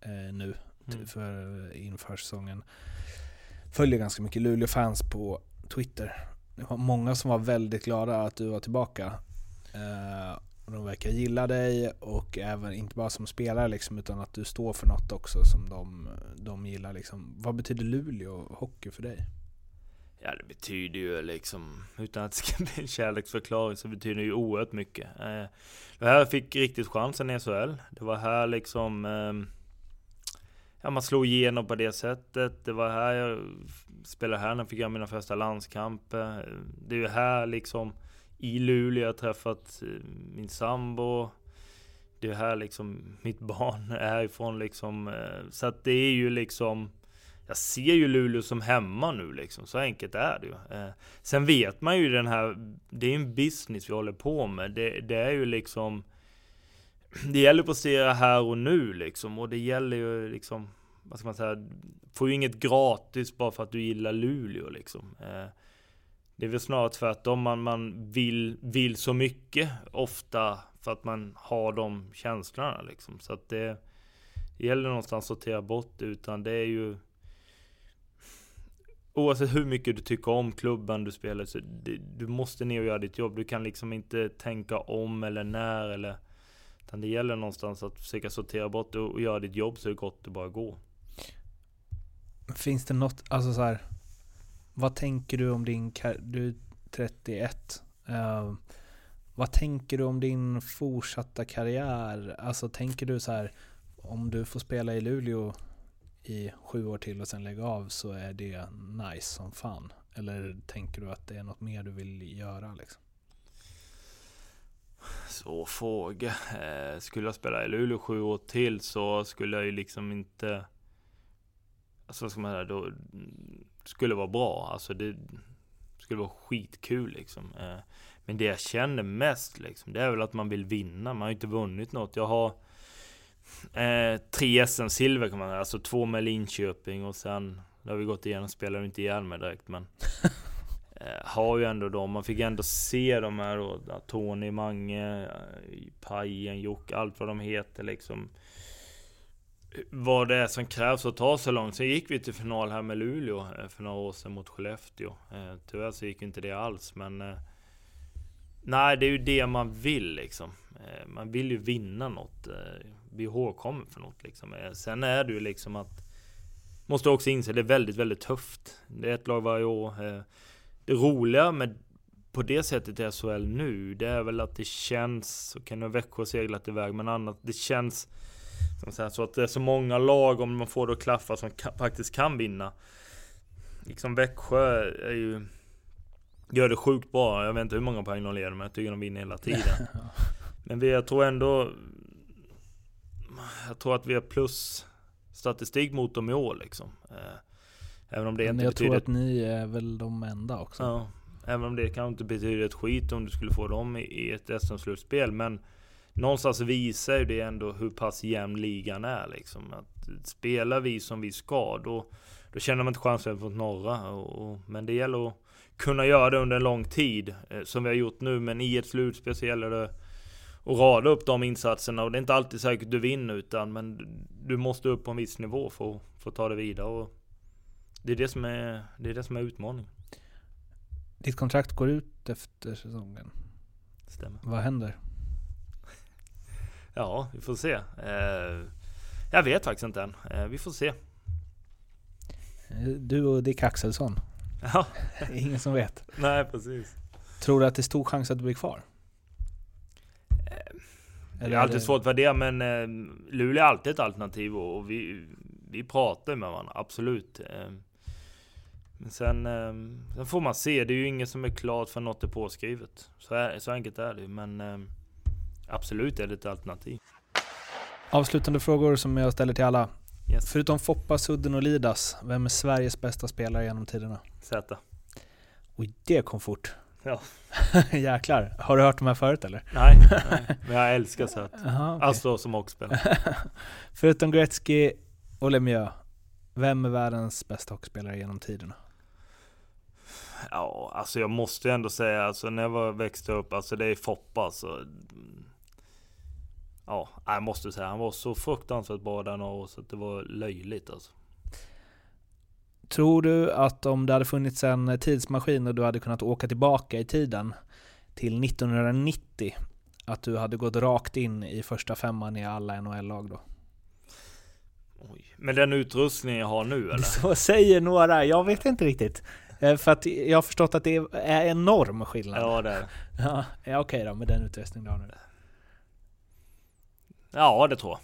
eh, nu Mm. för, inför säsongen. Följer ganska mycket Luleå-fans på Twitter. Det var många som var väldigt glada att du var tillbaka. Eh, och de verkar gilla dig och även inte bara som spelare liksom, utan att du står för något också som de, de gillar. Liksom. Vad betyder Luleå hockey för dig? Ja, det betyder ju liksom, utan att det ska bli en kärleksförklaring, så betyder det ju oerhört mycket. Eh, det här jag fick riktigt chansen i SHL. Det var här liksom, eh, ja man slog igenom på det sättet. Det var här jag spelade här när jag fick göra mina första landskamper. Det är ju här liksom, i Luleå jag träffat eh, min sambo. Det är här liksom, mitt barn är härifrån liksom. Eh, så att det är ju liksom, jag ser ju Luleå som hemma nu liksom, så enkelt är det ju. Eh, sen vet man ju den här, det är en business vi håller på med. Det, det är ju liksom, det gäller att prestera här och nu liksom, och det gäller ju liksom, vad ska man säga, får ju inget gratis bara för att du gillar Luleå liksom. Eh, det är väl snarare tvärtom, man, man vill, vill så mycket ofta för att man har de känslorna liksom. Så att det, det gäller någonstans att sortera bort det, utan det är ju Oavsett hur mycket du tycker om klubben du spelar så det, du måste ner och göra ditt jobb. Du kan liksom inte tänka om eller när eller Utan det gäller någonstans att försöka sortera bort det och göra ditt jobb så gott det bara går. Finns det något, alltså så här, vad tänker du om din, du är 31. uh, eh, vad tänker du om din fortsatta karriär? Alltså tänker du så här, om du får spela i Luleå i sju år till och sen lägga av så är det nice som fan? Eller tänker du att det är något mer du vill göra liksom? Så fråga. Eh, skulle jag spela i Luleå sju år till så skulle jag ju liksom inte... Alltså vad ska man säga då? Skulle vara bra. Alltså det skulle vara skitkul liksom. Eh, men det jag känner mest liksom, det är väl att man vill vinna. Man har ju inte vunnit något. Jag har eh, tre SM-silver kan man säga. Alltså två med Linköping och sen, det har vi gått igenom, spelar ju inte ihjäl mig direkt men eh, har ju ändå dem. Man fick ändå se de här då, Tony, Mange, eh, Pajen, Jocke, allt vad de heter liksom. Vad det är som krävs för att ta så långt. Sen gick vi till final här med Luleå eh, för några år sedan mot Skellefteå. Eh, tyvärr så gick inte det alls men eh, Nej det är ju det man vill liksom. Man vill ju vinna något. Bli ihågkommen för något liksom. Sen är det ju liksom att Måste också inse att det är väldigt, väldigt tufft. Det är ett lag varje år. det roliga med på det sättet i SHL nu, det är väl att det känns, Kan nu Växjö seglat iväg, men annat, det känns så, här, så att det är så många lag, om man får det att klaffa, som faktiskt kan vinna. Liksom Växjö är ju, gör det sjukt bra. Jag vet inte hur många poäng de leder, men jag tycker de vinner hela tiden. men vi, jag tror ändå, jag tror att vi har plus statistik mot dem i år liksom. Eh, Även om det Men inte jag betyder tror att ni är väl de enda också. Ja, även om det kanske inte betyder ett skit om du skulle få dem i- i ett SM-slutspel. Men någonstans visar ju det ändå hur pass jämn ligan är. Liksom. Att spelar vi som vi ska, då, då känner man inte chansen mot norra. Och, och, men det gäller att kunna göra det under en lång tid, eh, som vi har gjort nu. Men i ett slutspel så gäller det att rada upp de insatserna. Och det är inte alltid säkert du vinner, utan men du måste upp på en viss nivå för, att- för att ta det vidare. Och det är det som är, det är, det som är utmaningen. Ditt kontrakt går ut efter säsongen. Stämmer. Vad händer? Ja, vi får se. Eh, jag vet faktiskt inte än. Eh, vi får se. Eh, Du och Dick Axelsson. Ja, Ingen som vet. nej precis. Tror du att det är stor chans att du blir kvar? Det Eller är är alltid det- svårt för det, men Luleå är alltid ett alternativ och, vi, vi pratar med varandra, absolut. Eh, men sen, eh, sen får man se. Det är ju inget som är klart för något är påskrivet. Så, är, så enkelt är det Men eh, absolut är det ett alternativ. Avslutande frågor som jag ställer till alla. Yes. Förutom Foppa, Sudden och Lidas, vem är Sveriges bästa spelare genom tiderna? Z. Oj, det kom fort. Ja. Jäklar. Har du hört de här förut eller? Nej, nej, men jag älskar Z. Aha, okej. Alltså som hockeyspelare. Förutom Gretzky och Lemieux, vem är världens bästa hockeyspelare genom tiderna? Ja, alltså jag måste ju ändå säga, alltså när jag var, växte upp, alltså det är Foppa alltså. Ja, jag måste säga, han var så fruktansvärt bra där några år så att det var löjligt alltså. Tror du att om det hade funnits en tidsmaskin och du hade kunnat åka tillbaka i tiden till 1990, att du hade gått rakt in i första femman i alla NHL-lag då? Oj. Men den utrustning jag har nu eller? Så säger några, jag vet inte riktigt. Eh, För att jag har förstått att det är enorm skillnad. Ja, det är det. Ja, okej då, med den utrustning du har nu. Ja, det tror jag.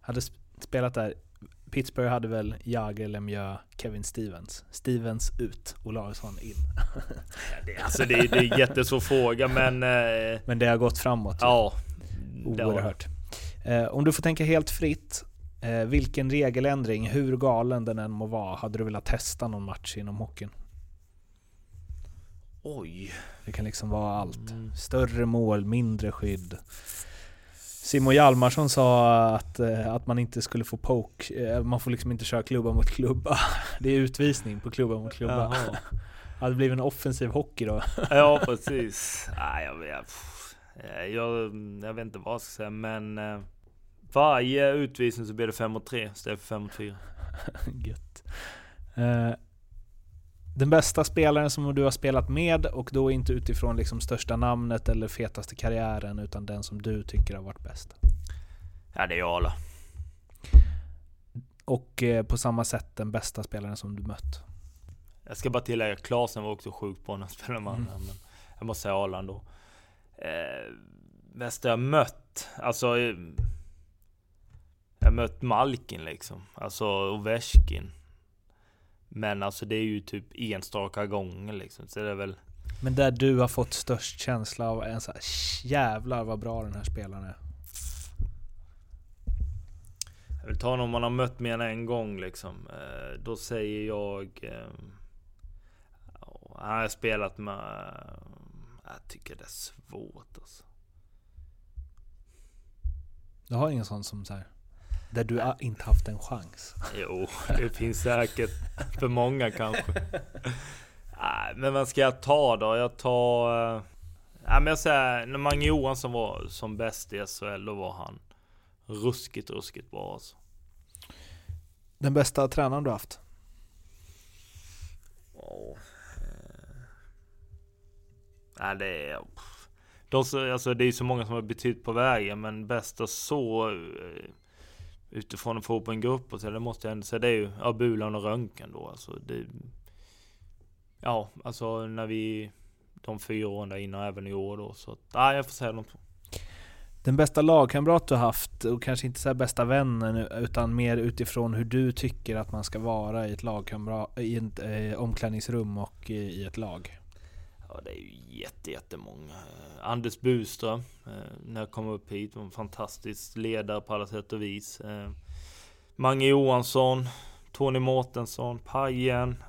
Hade sp- spelat där, Pittsburgh hade väl Jagr, Lemieux, Kevin Stevens. Stevens ut, Olausson in. Det, alltså det, är- det är jättesvår fråga men... Eh, Men det har gått framåt. ja. det. Oerhört. Eh, om du får tänka helt fritt, eh, vilken regeländring, hur galen den än må vara, hade du velat testa någon match inom hockeyn? Oj. Det kan liksom vara allt. Mm. Större mål, mindre skydd. Simon Hjalmarsson sa att, eh, att man inte skulle få poke, eh, man får liksom inte köra klubba mot klubba. Det är utvisning på klubba mot klubba. Jaha. Hade det blivit en offensiv hockey då? Ja, precis. Jag, vet, jag, jag, jag vet inte vad jag ska säga, men eh, varje utvisning så blir det 5 mot 3 istället för 5 mot 4. Gött. Den bästa spelaren som du har spelat med och då inte utifrån liksom största namnet eller fetaste karriären utan den som du tycker har varit bäst. Ja, det är Arla. Och eh, på samma sätt den bästa spelaren som du mött. Jag ska bara tillägga, Klasen var också sjukt bra när han spelade med mm. men jag måste säga Arland då. Eh, bästa jag mött? Alltså... Eh, jag mött Malkin liksom. Alltså Ovechkin. Men alltså det är ju typ enstaka gånger liksom. Så det är väl... Men där du har fått störst känsla av en så här, jävlar vad bra den här spelaren är. Jag vill ta någon man har mött mer än en gång liksom. Eh, då säger jag... Eh, han har spelat med... Jag tycker det är svårt alltså. Du har ingen sån som så här, Där du har inte haft en chans? Jo, det finns säkert för många kanske. Nej, men vad ska jag ta då? Jag tar... Nej, men jag säger, när Mange Johansson var som bäst i SHL, då var han ruskigt, ruskigt bra alltså. Den bästa tränaren du haft? Oh. Nej, det är... De, alltså, det är så många som har betytt på vägen, men bästa så... Utifrån att få upp en grupp och så, det måste jag ändå säga, det är ju ja, Bulan och Röntgen då. Alltså, det, ja, alltså när vi... De fyra åren där innan, även i år då. Så nej, jag får säga de två. Den bästa lagkamrat du haft, och kanske inte så bästa vännen, utan mer utifrån hur du tycker att man ska vara i ett lagkamrat, i ett eh, omklädningsrum och i ett lag? Ja, det är ju jätte, jättemånga. Eh, Anders Buström, eh, när jag kom upp hit, var en fantastisk ledare på alla sätt och vis. Eh, Mange Johansson, Tony Mårtensson, Pajen,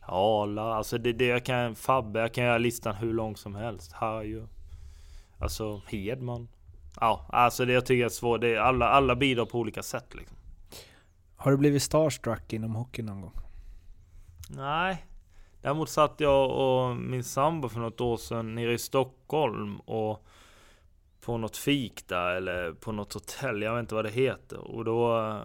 Arla, alltså det, det jag kan, Fabbe, jag kan göra listan hur lång som helst. Harju, alltså Hedman. Ja, alltså det jag tycker är svårt, det är alla, alla bidrar på olika sätt liksom. Har du blivit starstruck inom hockey någon gång? Nej, Däremot satt jag och min sambo för något år sedan nere i Stockholm och på något fik där eller på något hotell, jag vet inte vad det heter. Och då eh,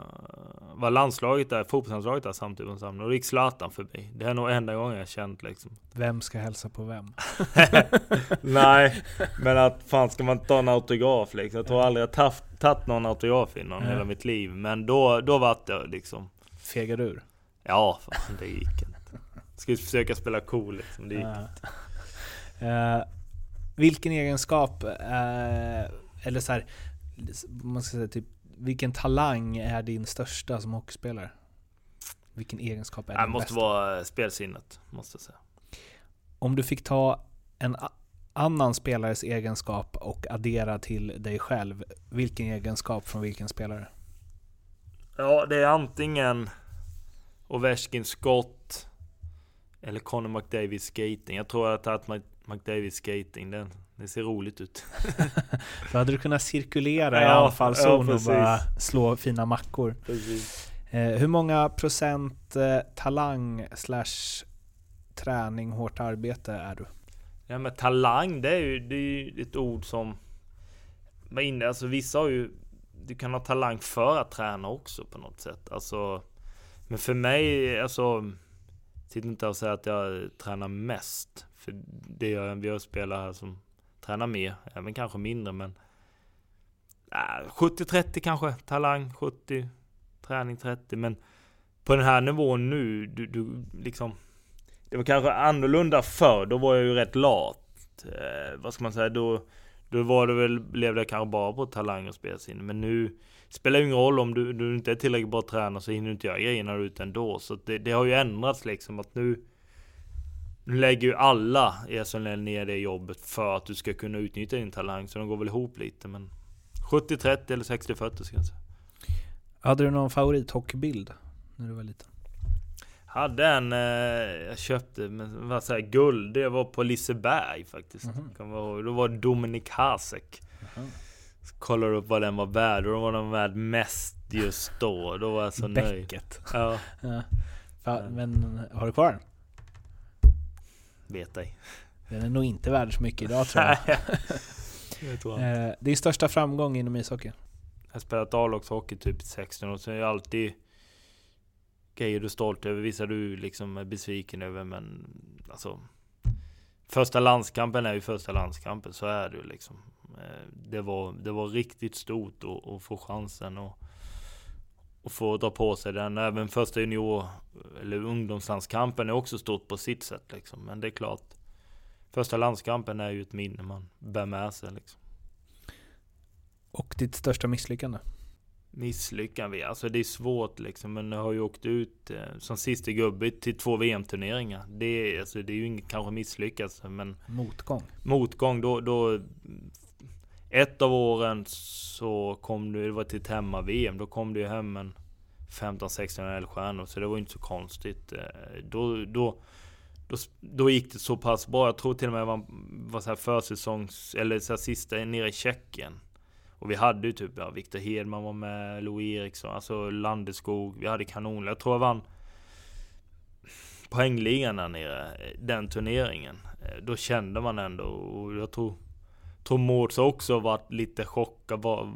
var landslaget där, fotbollslandslaget där samtidigt Och då gick Zlatan förbi. Det är nog enda gången jag känt liksom. Vem ska hälsa på vem? Nej, men att fan ska man ta en autograf liksom? Jag tror aldrig jag tagit någon autograf innan hela mitt liv. Men då, då vart jag liksom... Fegade ur? Ja, fan det gick Ska försöka spela cool liksom. Det gick uh, Vilken egenskap, uh, eller så här, man ska säga typ, vilken talang är din största som hockeyspelare? Vilken egenskap är det måste bästa? vara spelsinnet, måste jag säga. Om du fick ta en annan spelares egenskap och addera till dig själv, vilken egenskap från vilken spelare? Ja, det är antingen Ovechkin skott, eller Conor McDavid skating. Jag tror att jag tagit McDavid skating. Den, det ser roligt ut. Då hade du kunnat cirkulera i anfallszon ja, och bara slå fina mackor. Eh, hur många procent eh, talang slash träning, hårt arbete är du? Ja men talang, det är ju, det är ju ett ord som... Alltså vissa har ju... Du kan ha talang för att träna också på något sätt. Alltså... Men för mig, alltså sitter inte och säger att jag tränar mest. För det gör jag. Vi har spelare här som tränar mer, även kanske mindre men... Ah, äh, 70-30 kanske, talang 70, träning 30. Men på den här nivån nu, du, du liksom... Det var kanske annorlunda förr, då var jag ju rätt lat. Eh, vad ska man säga, då... Då var det väl, levde jag kanske bara på talang och spelsinne. Men nu spelar ju ingen roll om du, du inte är tillräckligt bra tränare så hinner du inte göra grejerna ute ändå. Så det, det har ju ändrats liksom att nu nu lägger ju alla i SHL ner det jobbet för att du ska kunna utnyttja din talang. Så de går väl ihop lite. Men 70-30 eller 60-40 ska jag säga. Hade du någon favorithockeybild när du var liten? Hade en, eh, jag köpte, men vad säger guld. Det var på Liseberg faktiskt. Mm -hmm. Då var det Dominik Hasek. Mm -hmm. Kollar upp vad den var värd och då var den värd mest just då. Då var jag så nöjd. Bäcket. Ja. ja. Men har du kvar den? Vet ej. Den är nog inte värd så mycket idag tror jag. jag tror eh, Din största framgång inom ishockey? Jag har spelat A-lagshockey typ 16 år, så jag har alltid grejer du är stolt över, vissa du liksom är besviken över men alltså Första landskampen är ju första landskampen, så är det ju liksom. Eh, det var, det var riktigt stort att, få chansen och, och få dra på sig den. Även första junior eller ungdomslandskampen är också stort på sitt sätt liksom. Men det är klart. Första landskampen är ju ett minne man bär med sig liksom. Och ditt största misslyckande? Misslyckande? alltså det är svårt liksom. Men jag har ju åkt ut eh, som sista gubbe till två VM-turneringar. Det, är, alltså, det är ju inget kanske misslyckas men Motgång? Motgång, då, då ett av åren så kom du... det var till ett hemma-VM, då kom det ju hem en 15-16 stjärnor så det var inte så konstigt. Eh, då, då, då, då gick det så pass bra. Jag tror till och med det var, var så här försäsongs, eller så här sista nere i Tjeckien. Och vi hade ju typ, ja, Viktor Hedman var med, Louis Eriksson, alltså Landeskog. Vi hade kanon. Jag tror jag vann poängligan där nere, eh, den turneringen. Eh, då kände man ändå, och jag tror Tom Mårts också varit lite chockad. Vad,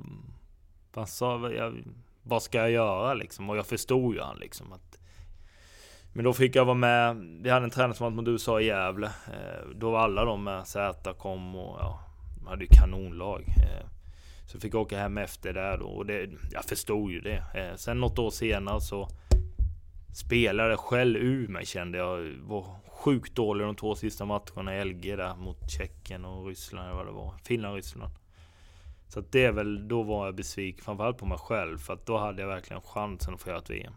vad, sa, jag, vad ska jag göra liksom? Och jag förstod ju han liksom att men då fick jag vara med. Vi hade en tränare som var mot USA i Gävle. Eh, då var alla de med. Z kom och ja, de hade ju kanonlag. Eh, så fick jag åka hem efter där då. Och det, jag förstod ju det. Eh, sen något år senare så spelade själv ur mig kände jag. Sjukt dålig de två sista matcherna i LG där mot Tjeckien och Ryssland eller vad det var. Finland Ryssland. Så att det är väl, då var jag besviken framförallt på mig själv. För att då hade jag verkligen chansen att få göra ett VM.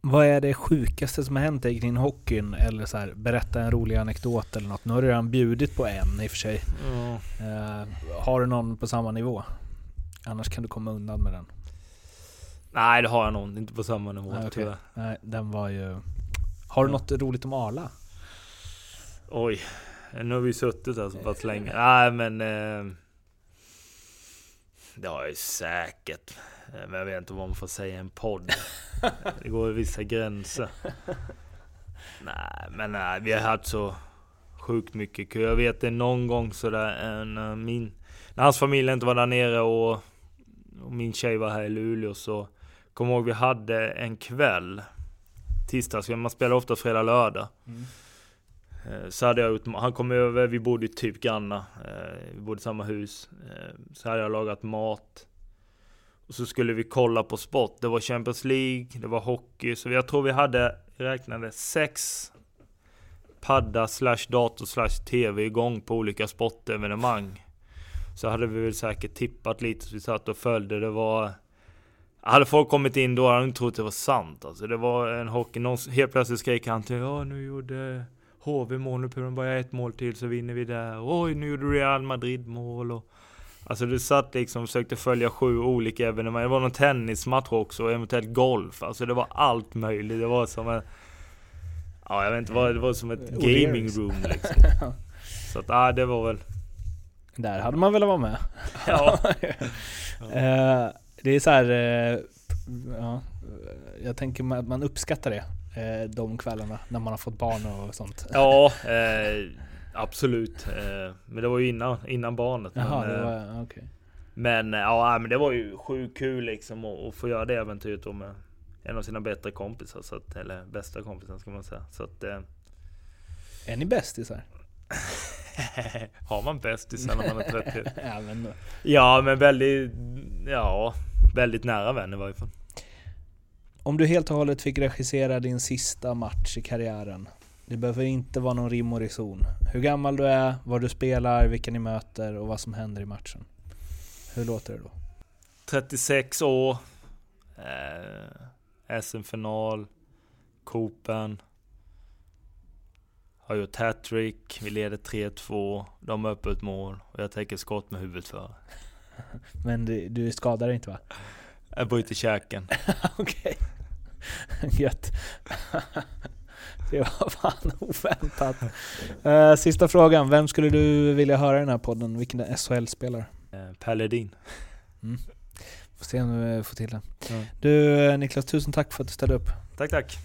Vad är det sjukaste som har hänt dig kring hockeyn? Eller så här, berätta en rolig anekdot eller något. Nu har du redan bjudit på en i och för sig. Mm. Uh, har du någon på samma nivå? Annars kan du komma undan med den. Nej, det har jag nog inte på samma nivå Nej, okay. tyvärr. Nej, den var ju... Har du något roligt om Arla? Oj, nu har vi suttit här så pass länge. Nej men... Eh, det har jag ju säkert. Eh, men jag vet inte vad man får säga i en podd. Det går i vissa gränser. Nej men nej, vi har haft så sjukt mycket kö. Jag vet det någon gång sådär när min... När hans familj inte var där nere och, och min tjej var här i Luleå så... Kommer ihåg vi hade en kväll tisdags. Man spelar ofta fredag, lördag. Mm. Så hade jag han kom över, vi bodde typ granna. Eh, vi bodde i samma hus. Eh, så hade jag lagat mat. Och så skulle vi kolla på sport. Det var Champions League, det var hockey. Så jag tror vi hade, räknade sex padda slash dator slash tv igång på olika sportevenemang. Så hade vi väl säkert tippat lite så vi satt och följde. Det var hade folk kommit in då hade de inte trott det var sant alltså. Det var en hockey, någon, helt plötsligt skrek han till Ja nu gjorde HV mål, nu behöver bara ett mål till så vinner vi där. Oj nu gjorde Real Madrid mål och Alltså du satt liksom och försökte följa sju olika evenemang. Det var någon tennismatch också och eventuellt golf. Alltså det var allt möjligt. Det var som en... Ja jag vet inte, det var som ett gaming room liksom. Så att ja, det var väl... Där hade man velat vara med. Ja. uh, det är så här, eh, ja, jag tänker att man uppskattar det. Eh, de kvällarna när man har fått barn och sånt. Ja, eh, absolut. Eh, men det var ju innan, innan barnet. Jaha, men, det var, okay. men ja, men det var ju sjukt kul liksom att få göra det äventyret då med en av sina bättre kompisar. Så att, eller bästa kompisar ska man säga. Så att, är ni bästisar? har man bästisar när man är 30? ja, men... ja men väldigt, ja väldigt nära vän i varje fall. Om du helt och hållet fick regissera din sista match i karriären. Det behöver inte vara någon rim och reson. Hur gammal du är, var du spelar, vilka ni möter och vad som händer i matchen. Hur låter det då? 36 år. Eh, SM-final. Copen. Har gjort hattrick. Vi leder 3-2. De har öppet mål. Och jag tänker skott med huvudet före. Men du, du skadar inte va? Jag bryter käken. Okej. Gött. Det var fan oväntat. Uh, sista frågan. Vem skulle du vilja höra i den här podden? Vilken SHL-spelare? Uh, Paladin. Mm. Får se om vi får till det. Mm. Du Niklas, tusen tack för att du ställde upp. Tack, tack.